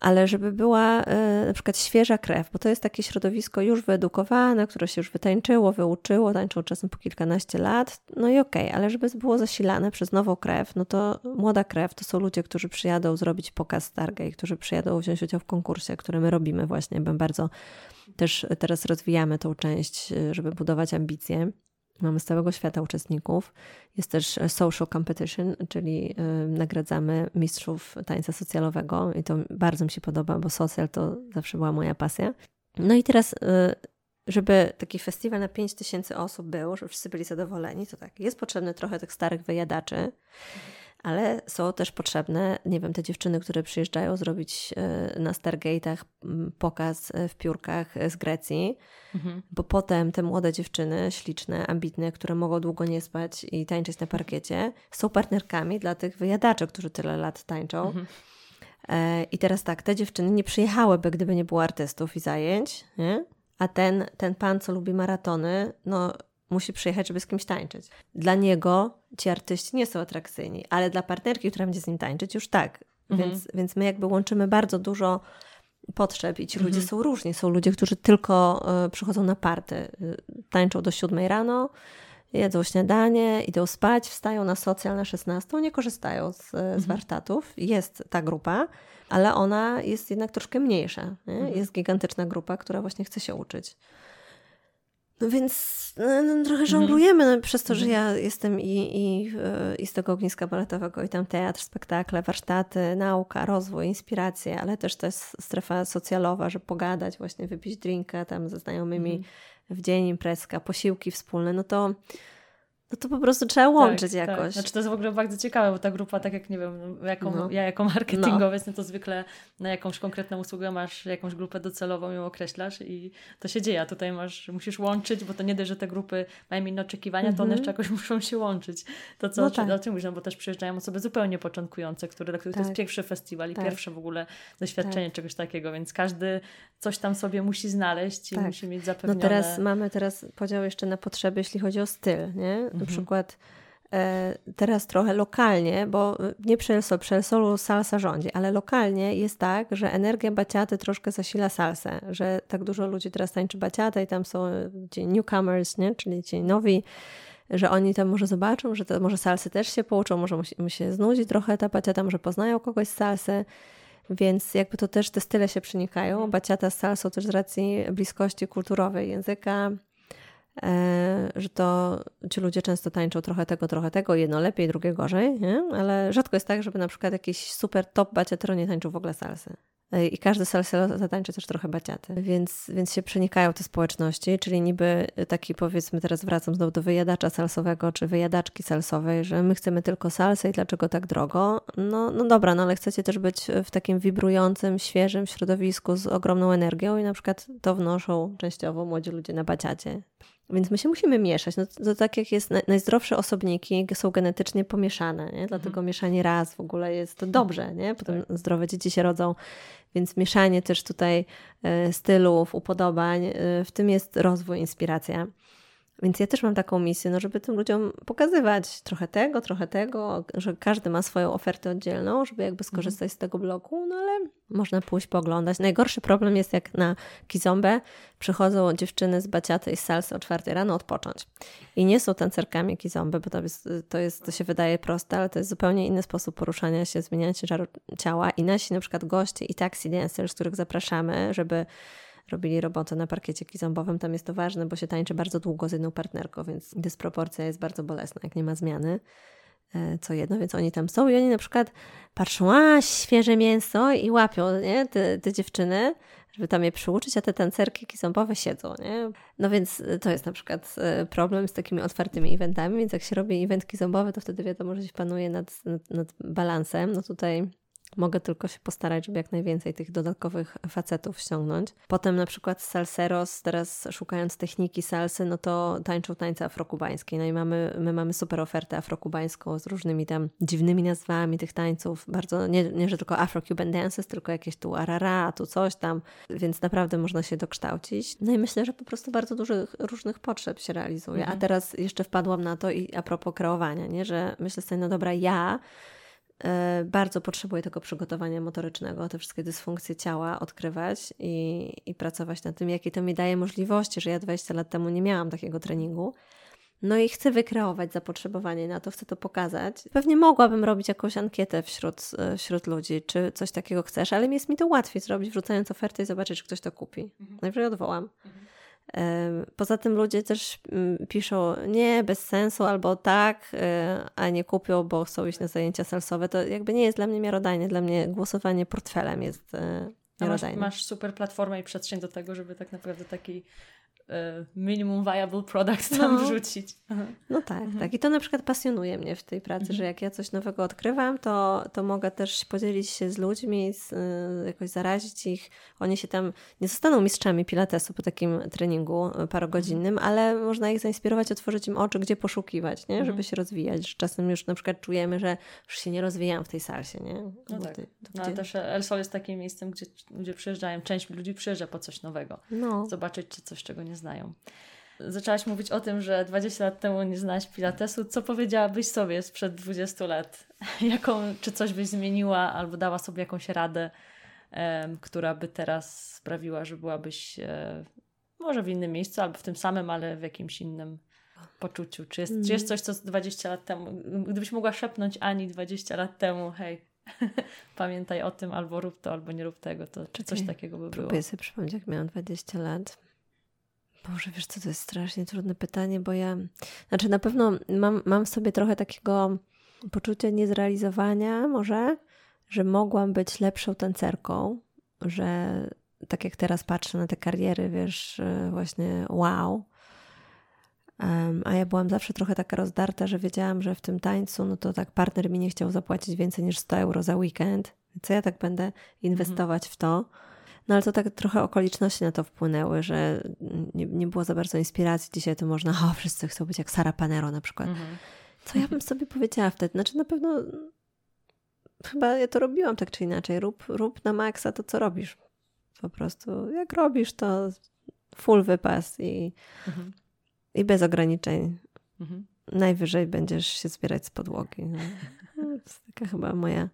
ale żeby była y, na przykład świeża krew, bo to jest takie środowisko już wyedukowane, które się już wytańczyło, wyuczyło, tańczą czasem po kilkanaście lat, no i okej, okay, ale żeby było zasilane przez nową krew, no to młoda krew to są ludzie, którzy przyjadą zrobić pokaz Stargate, którzy przyjadą wziąć udział w konkursie, który my robimy właśnie, bo bardzo też teraz rozwijamy tą część, y, żeby budować ambicje. Mamy z całego świata uczestników. Jest też e, social competition, czyli y, nagradzamy mistrzów tańca socjalowego i to bardzo mi się podoba, bo social to zawsze była moja pasja. No i teraz, y, żeby taki festiwal na 5 tysięcy osób był, żeby wszyscy byli zadowoleni, to tak, jest potrzebne trochę tych starych wyjadaczy ale są też potrzebne, nie wiem, te dziewczyny, które przyjeżdżają zrobić e, na Stargate'ach pokaz e, w piórkach z Grecji, mhm. bo potem te młode dziewczyny, śliczne, ambitne, które mogą długo nie spać i tańczyć na parkiecie, są partnerkami dla tych wyjadaczy, którzy tyle lat tańczą. Mhm. E, I teraz tak, te dziewczyny nie przyjechałyby, gdyby nie było artystów i zajęć, nie? a ten, ten pan, co lubi maratony, no musi przyjechać, żeby z kimś tańczyć. Dla niego ci artyści nie są atrakcyjni, ale dla partnerki, która będzie z nim tańczyć, już tak. Mhm. Więc, więc my jakby łączymy bardzo dużo potrzeb i ci mhm. ludzie są różni. Są ludzie, którzy tylko y, przychodzą na party, y, tańczą do siódmej rano, jedzą śniadanie, idą spać, wstają na socjal na 16, nie korzystają z, mhm. z warsztatów. Jest ta grupa, ale ona jest jednak troszkę mniejsza. Mhm. Jest gigantyczna grupa, która właśnie chce się uczyć. No więc no, no, trochę mhm. żonglujemy no, przez to, że mhm. ja jestem i, i, i z tego ogniska baletowego, i tam teatr, spektakle, warsztaty, nauka, rozwój, inspiracje, ale też to jest strefa socjalowa, że pogadać, właśnie wypić drinka tam ze znajomymi mm. w dzień imprezka, posiłki wspólne, no to no to po prostu trzeba tak, łączyć tak, jakoś. Tak. Znaczy to jest w ogóle bardzo ciekawe, bo ta grupa, tak jak nie wiem, jaką, no. ja jako marketingowiec, no. no to zwykle na jakąś konkretną usługę masz jakąś grupę docelową, ją określasz i to się dzieje. A tutaj masz, musisz łączyć, bo to nie dość, że te grupy mają inne oczekiwania, mm -hmm. to one mhm. jeszcze jakoś muszą się łączyć. To co, no tak. o czym mówisz, no bo też przyjeżdżają osoby zupełnie początkujące, które, dla których to jest tak. pierwszy festiwal i tak. pierwsze w ogóle doświadczenie tak. czegoś takiego, więc każdy coś tam sobie musi znaleźć i musi mieć zapewnione. No teraz mamy teraz podział jeszcze na potrzeby, jeśli chodzi o styl, nie? Na mhm. przykład e, teraz trochę lokalnie, bo nie przy El Sol, przy El Solu salsa rządzi, ale lokalnie jest tak, że energia baciaty troszkę zasila salsę, że tak dużo ludzi teraz tańczy baciatę i tam są ci newcomers, nie? czyli ci nowi, że oni tam może zobaczą, że to może salsy też się pouczą, może mu się znudzi trochę ta baciata, może poznają kogoś z salsy, więc jakby to też te style się przenikają. Baciata z salsą też z racji bliskości kulturowej języka, E, że to ci ludzie często tańczą trochę tego, trochę tego, jedno lepiej, drugie gorzej, nie? ale rzadko jest tak, żeby na przykład jakiś super top baciatero nie tańczył w ogóle salsy. E, I każdy salsero zatańczy też trochę baciaty, więc, więc się przenikają te społeczności, czyli niby taki powiedzmy, teraz wracam znowu do wyjadacza salsowego, czy wyjadaczki salsowej, że my chcemy tylko salsę i dlaczego tak drogo? No, no dobra, no ale chcecie też być w takim wibrującym, świeżym środowisku z ogromną energią i na przykład to wnoszą częściowo młodzi ludzie na baciacie. Więc my się musimy mieszać. No to, to tak jak jest, najzdrowsze osobniki są genetycznie pomieszane, nie? dlatego mhm. mieszanie raz w ogóle jest to dobrze, nie? potem tak. zdrowe dzieci się rodzą, więc mieszanie też tutaj e, stylów, upodobań, e, w tym jest rozwój, inspiracja. Więc ja też mam taką misję, no żeby tym ludziom pokazywać trochę tego, trochę tego, że każdy ma swoją ofertę oddzielną, żeby jakby skorzystać mhm. z tego bloku, no ale można pójść pooglądać. Najgorszy problem jest jak na Kizombę przychodzą dziewczyny z baciaty i z salsy o czwartej rano odpocząć. I nie są tancerkami Kizomby, bo to jest, to jest, to się wydaje proste, ale to jest zupełnie inny sposób poruszania się, zmieniania ciężaru ciała i nasi na przykład goście i taxi dancers, których zapraszamy, żeby robili robotę na parkiecie kizombowym. Tam jest to ważne, bo się tańczy bardzo długo z jedną partnerką, więc dysproporcja jest bardzo bolesna, jak nie ma zmiany. E, co jedno, więc oni tam są i oni na przykład patrzą, a świeże mięso i łapią nie? Te, te dziewczyny, żeby tam je przyuczyć, a te tancerki kizombowe siedzą. Nie? No więc to jest na przykład e, problem z takimi otwartymi eventami, więc jak się robi event kizombowy, to wtedy wiadomo, że się panuje nad, nad, nad balansem. No tutaj Mogę tylko się postarać, żeby jak najwięcej tych dodatkowych facetów ściągnąć. Potem na przykład salseros, teraz szukając techniki salsy, no to tańczą tańce afrokubańskie. No i mamy, my mamy super ofertę afrokubańską z różnymi tam dziwnymi nazwami tych tańców. Bardzo, nie, nie że tylko afro-cuban dances, tylko jakieś tu arara, tu coś tam, więc naprawdę można się dokształcić. No i myślę, że po prostu bardzo dużych różnych potrzeb się realizuje. Mhm. A teraz jeszcze wpadłam na to i a propos kreowania, nie? że myślę sobie, no dobra, ja bardzo potrzebuję tego przygotowania motorycznego, te wszystkie dysfunkcje ciała odkrywać i, i pracować nad tym, jakie to mi daje możliwości, że ja 20 lat temu nie miałam takiego treningu. No i chcę wykreować zapotrzebowanie na to, chcę to pokazać. Pewnie mogłabym robić jakąś ankietę wśród, e, wśród ludzi, czy coś takiego chcesz, ale jest mi to łatwiej zrobić, wrzucając ofertę i zobaczyć, czy ktoś to kupi. Mhm. Najwyżej odwołam. Mhm. Poza tym ludzie też mm, piszą nie, bez sensu, albo tak, e, a nie kupią, bo chcą iść na zajęcia salsowe. To jakby nie jest dla mnie miarodajne. Dla mnie głosowanie portfelem jest e, miarodajne. Masz, masz super platformę i przestrzeń do tego, żeby tak naprawdę taki minimum viable product tam no. wrzucić. No tak, mhm. tak. I to na przykład pasjonuje mnie w tej pracy, mhm. że jak ja coś nowego odkrywam, to, to mogę też podzielić się z ludźmi, z, y, jakoś zarazić ich. Oni się tam nie zostaną mistrzami pilatesu po takim treningu parogodzinnym, mhm. ale można ich zainspirować, otworzyć im oczy, gdzie poszukiwać, nie? żeby mhm. się rozwijać. Że czasem już na przykład czujemy, że już się nie rozwijam w tej salsie. Nie? No, tak. Ty, no, ale też El Sol jest takim miejscem, gdzie ludzie przyjeżdżają, część ludzi przyjeżdża po coś nowego. No. Zobaczyć, czy coś, czego nie znają. Zaczęłaś mówić o tym, że 20 lat temu nie znałaś Pilatesu. Co powiedziałabyś sobie sprzed 20 lat? Jaką, czy coś byś zmieniła albo dała sobie jakąś radę, e, która by teraz sprawiła, że byłabyś e, może w innym miejscu albo w tym samym, ale w jakimś innym poczuciu? Czy jest, mm. czy jest coś, co 20 lat temu, gdybyś mogła szepnąć Ani 20 lat temu, hej, pamiętaj o tym, albo rób to, albo nie rób tego, to czy coś takiego by było? Próbuję sobie przypomnieć, jak miałam 20 lat. Boże, wiesz co, to jest strasznie trudne pytanie, bo ja, znaczy na pewno mam, mam w sobie trochę takiego poczucia niezrealizowania może, że mogłam być lepszą tancerką, że tak jak teraz patrzę na te kariery, wiesz, właśnie wow. Um, a ja byłam zawsze trochę taka rozdarta, że wiedziałam, że w tym tańcu, no to tak partner mi nie chciał zapłacić więcej niż 100 euro za weekend. Co ja tak będę inwestować w to? No ale to tak trochę okoliczności na to wpłynęły, że nie, nie było za bardzo inspiracji. Dzisiaj to można, o, wszyscy chcą być jak Sara Panero na przykład. Mhm. Co ja bym sobie powiedziała wtedy? Znaczy na pewno chyba ja to robiłam tak czy inaczej. Rób, rób na maksa to, co robisz. Po prostu jak robisz, to full wypas i, mhm. i bez ograniczeń. Mhm. Najwyżej będziesz się zbierać z podłogi. No. To jest taka chyba moja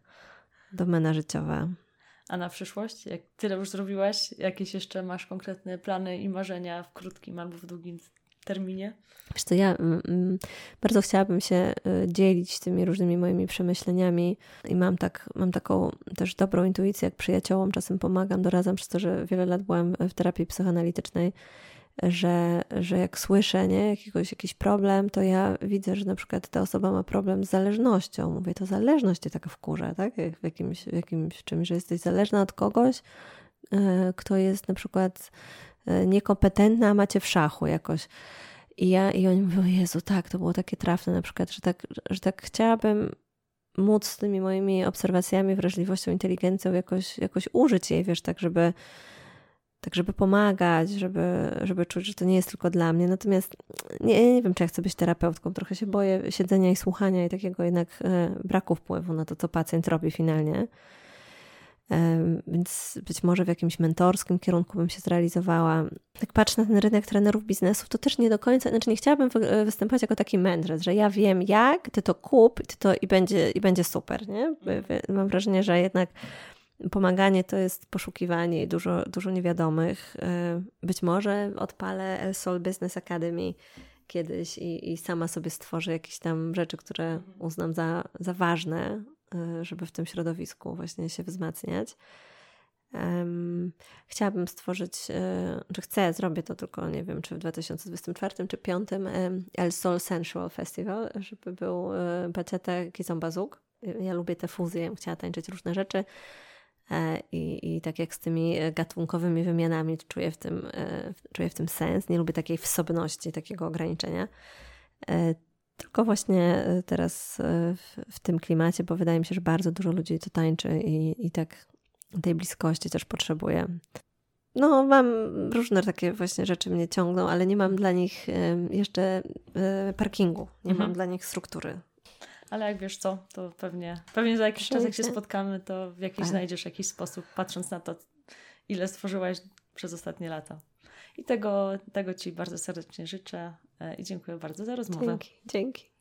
domena życiowa. A na przyszłość? Jak tyle już zrobiłaś, jakieś jeszcze masz konkretne plany i marzenia w krótkim albo w długim terminie? Wiesz co, ja mm, mm bardzo chciałabym się y, dzielić tymi różnymi moimi przemyśleniami i mam, tak, mam taką też dobrą intuicję, jak przyjaciołom czasem pomagam, doradzam przez to, że wiele lat byłam w terapii psychoanalitycznej że, że jak słyszę nie, jakiegoś, jakiś problem, to ja widzę, że na przykład ta osoba ma problem z zależnością. Mówię, to zależność cię taka wkurza, tak? W jakimś, w jakimś czymś, że jesteś zależna od kogoś, e, kto jest na przykład e, niekompetentny, a macie w szachu jakoś. I ja i oni mówią, Jezu, tak, to było takie trafne na przykład, że tak, że tak chciałabym móc z tymi moimi obserwacjami, wrażliwością, inteligencją jakoś, jakoś użyć jej, wiesz, tak, żeby tak żeby pomagać, żeby, żeby czuć, że to nie jest tylko dla mnie. Natomiast nie, nie wiem, czy ja chcę być terapeutką. Trochę się boję siedzenia i słuchania i takiego jednak e, braku wpływu na to, co pacjent robi finalnie. więc być może w jakimś mentorskim kierunku bym się zrealizowała. Tak patrzę na ten rynek trenerów biznesu, to też nie do końca, znaczy nie chciałabym występować jako taki mędrzec, że ja wiem jak, ty to kup ty to, i, będzie, i będzie super, nie? Mam wrażenie, że jednak pomaganie to jest poszukiwanie i dużo, dużo niewiadomych. E, być może odpalę El Sol Business Academy kiedyś i, i sama sobie stworzę jakieś tam rzeczy, które mhm. uznam za, za ważne, e, żeby w tym środowisku właśnie się wzmacniać. Chciałabym stworzyć, e, czy chcę, zrobię to tylko nie wiem, czy w 2024 czy 2025 El Sol Sensual Festival, żeby był bachata Kizomba Ja lubię te fuzje, chciała tańczyć różne rzeczy. E, I, I tak jak z tymi gatunkowymi wymianami czuję w, tym, e, czuję w tym sens. Nie lubię takiej wsobności, takiego ograniczenia. E, tylko właśnie teraz w, w tym klimacie, bo wydaje mi się, że bardzo dużo ludzi to tańczy i, i tak tej bliskości też potrzebuję. No, mam różne takie właśnie rzeczy mnie ciągną, ale nie mam dla nich jeszcze parkingu, nie mhm. mam dla nich struktury ale jak wiesz co, to pewnie, pewnie za jakiś czas, jak się spotkamy, to w jakiś tak. znajdziesz jakiś sposób, patrząc na to, ile stworzyłaś przez ostatnie lata. I tego, tego Ci bardzo serdecznie życzę e, i dziękuję bardzo za rozmowę. Dzięki. Dzięki.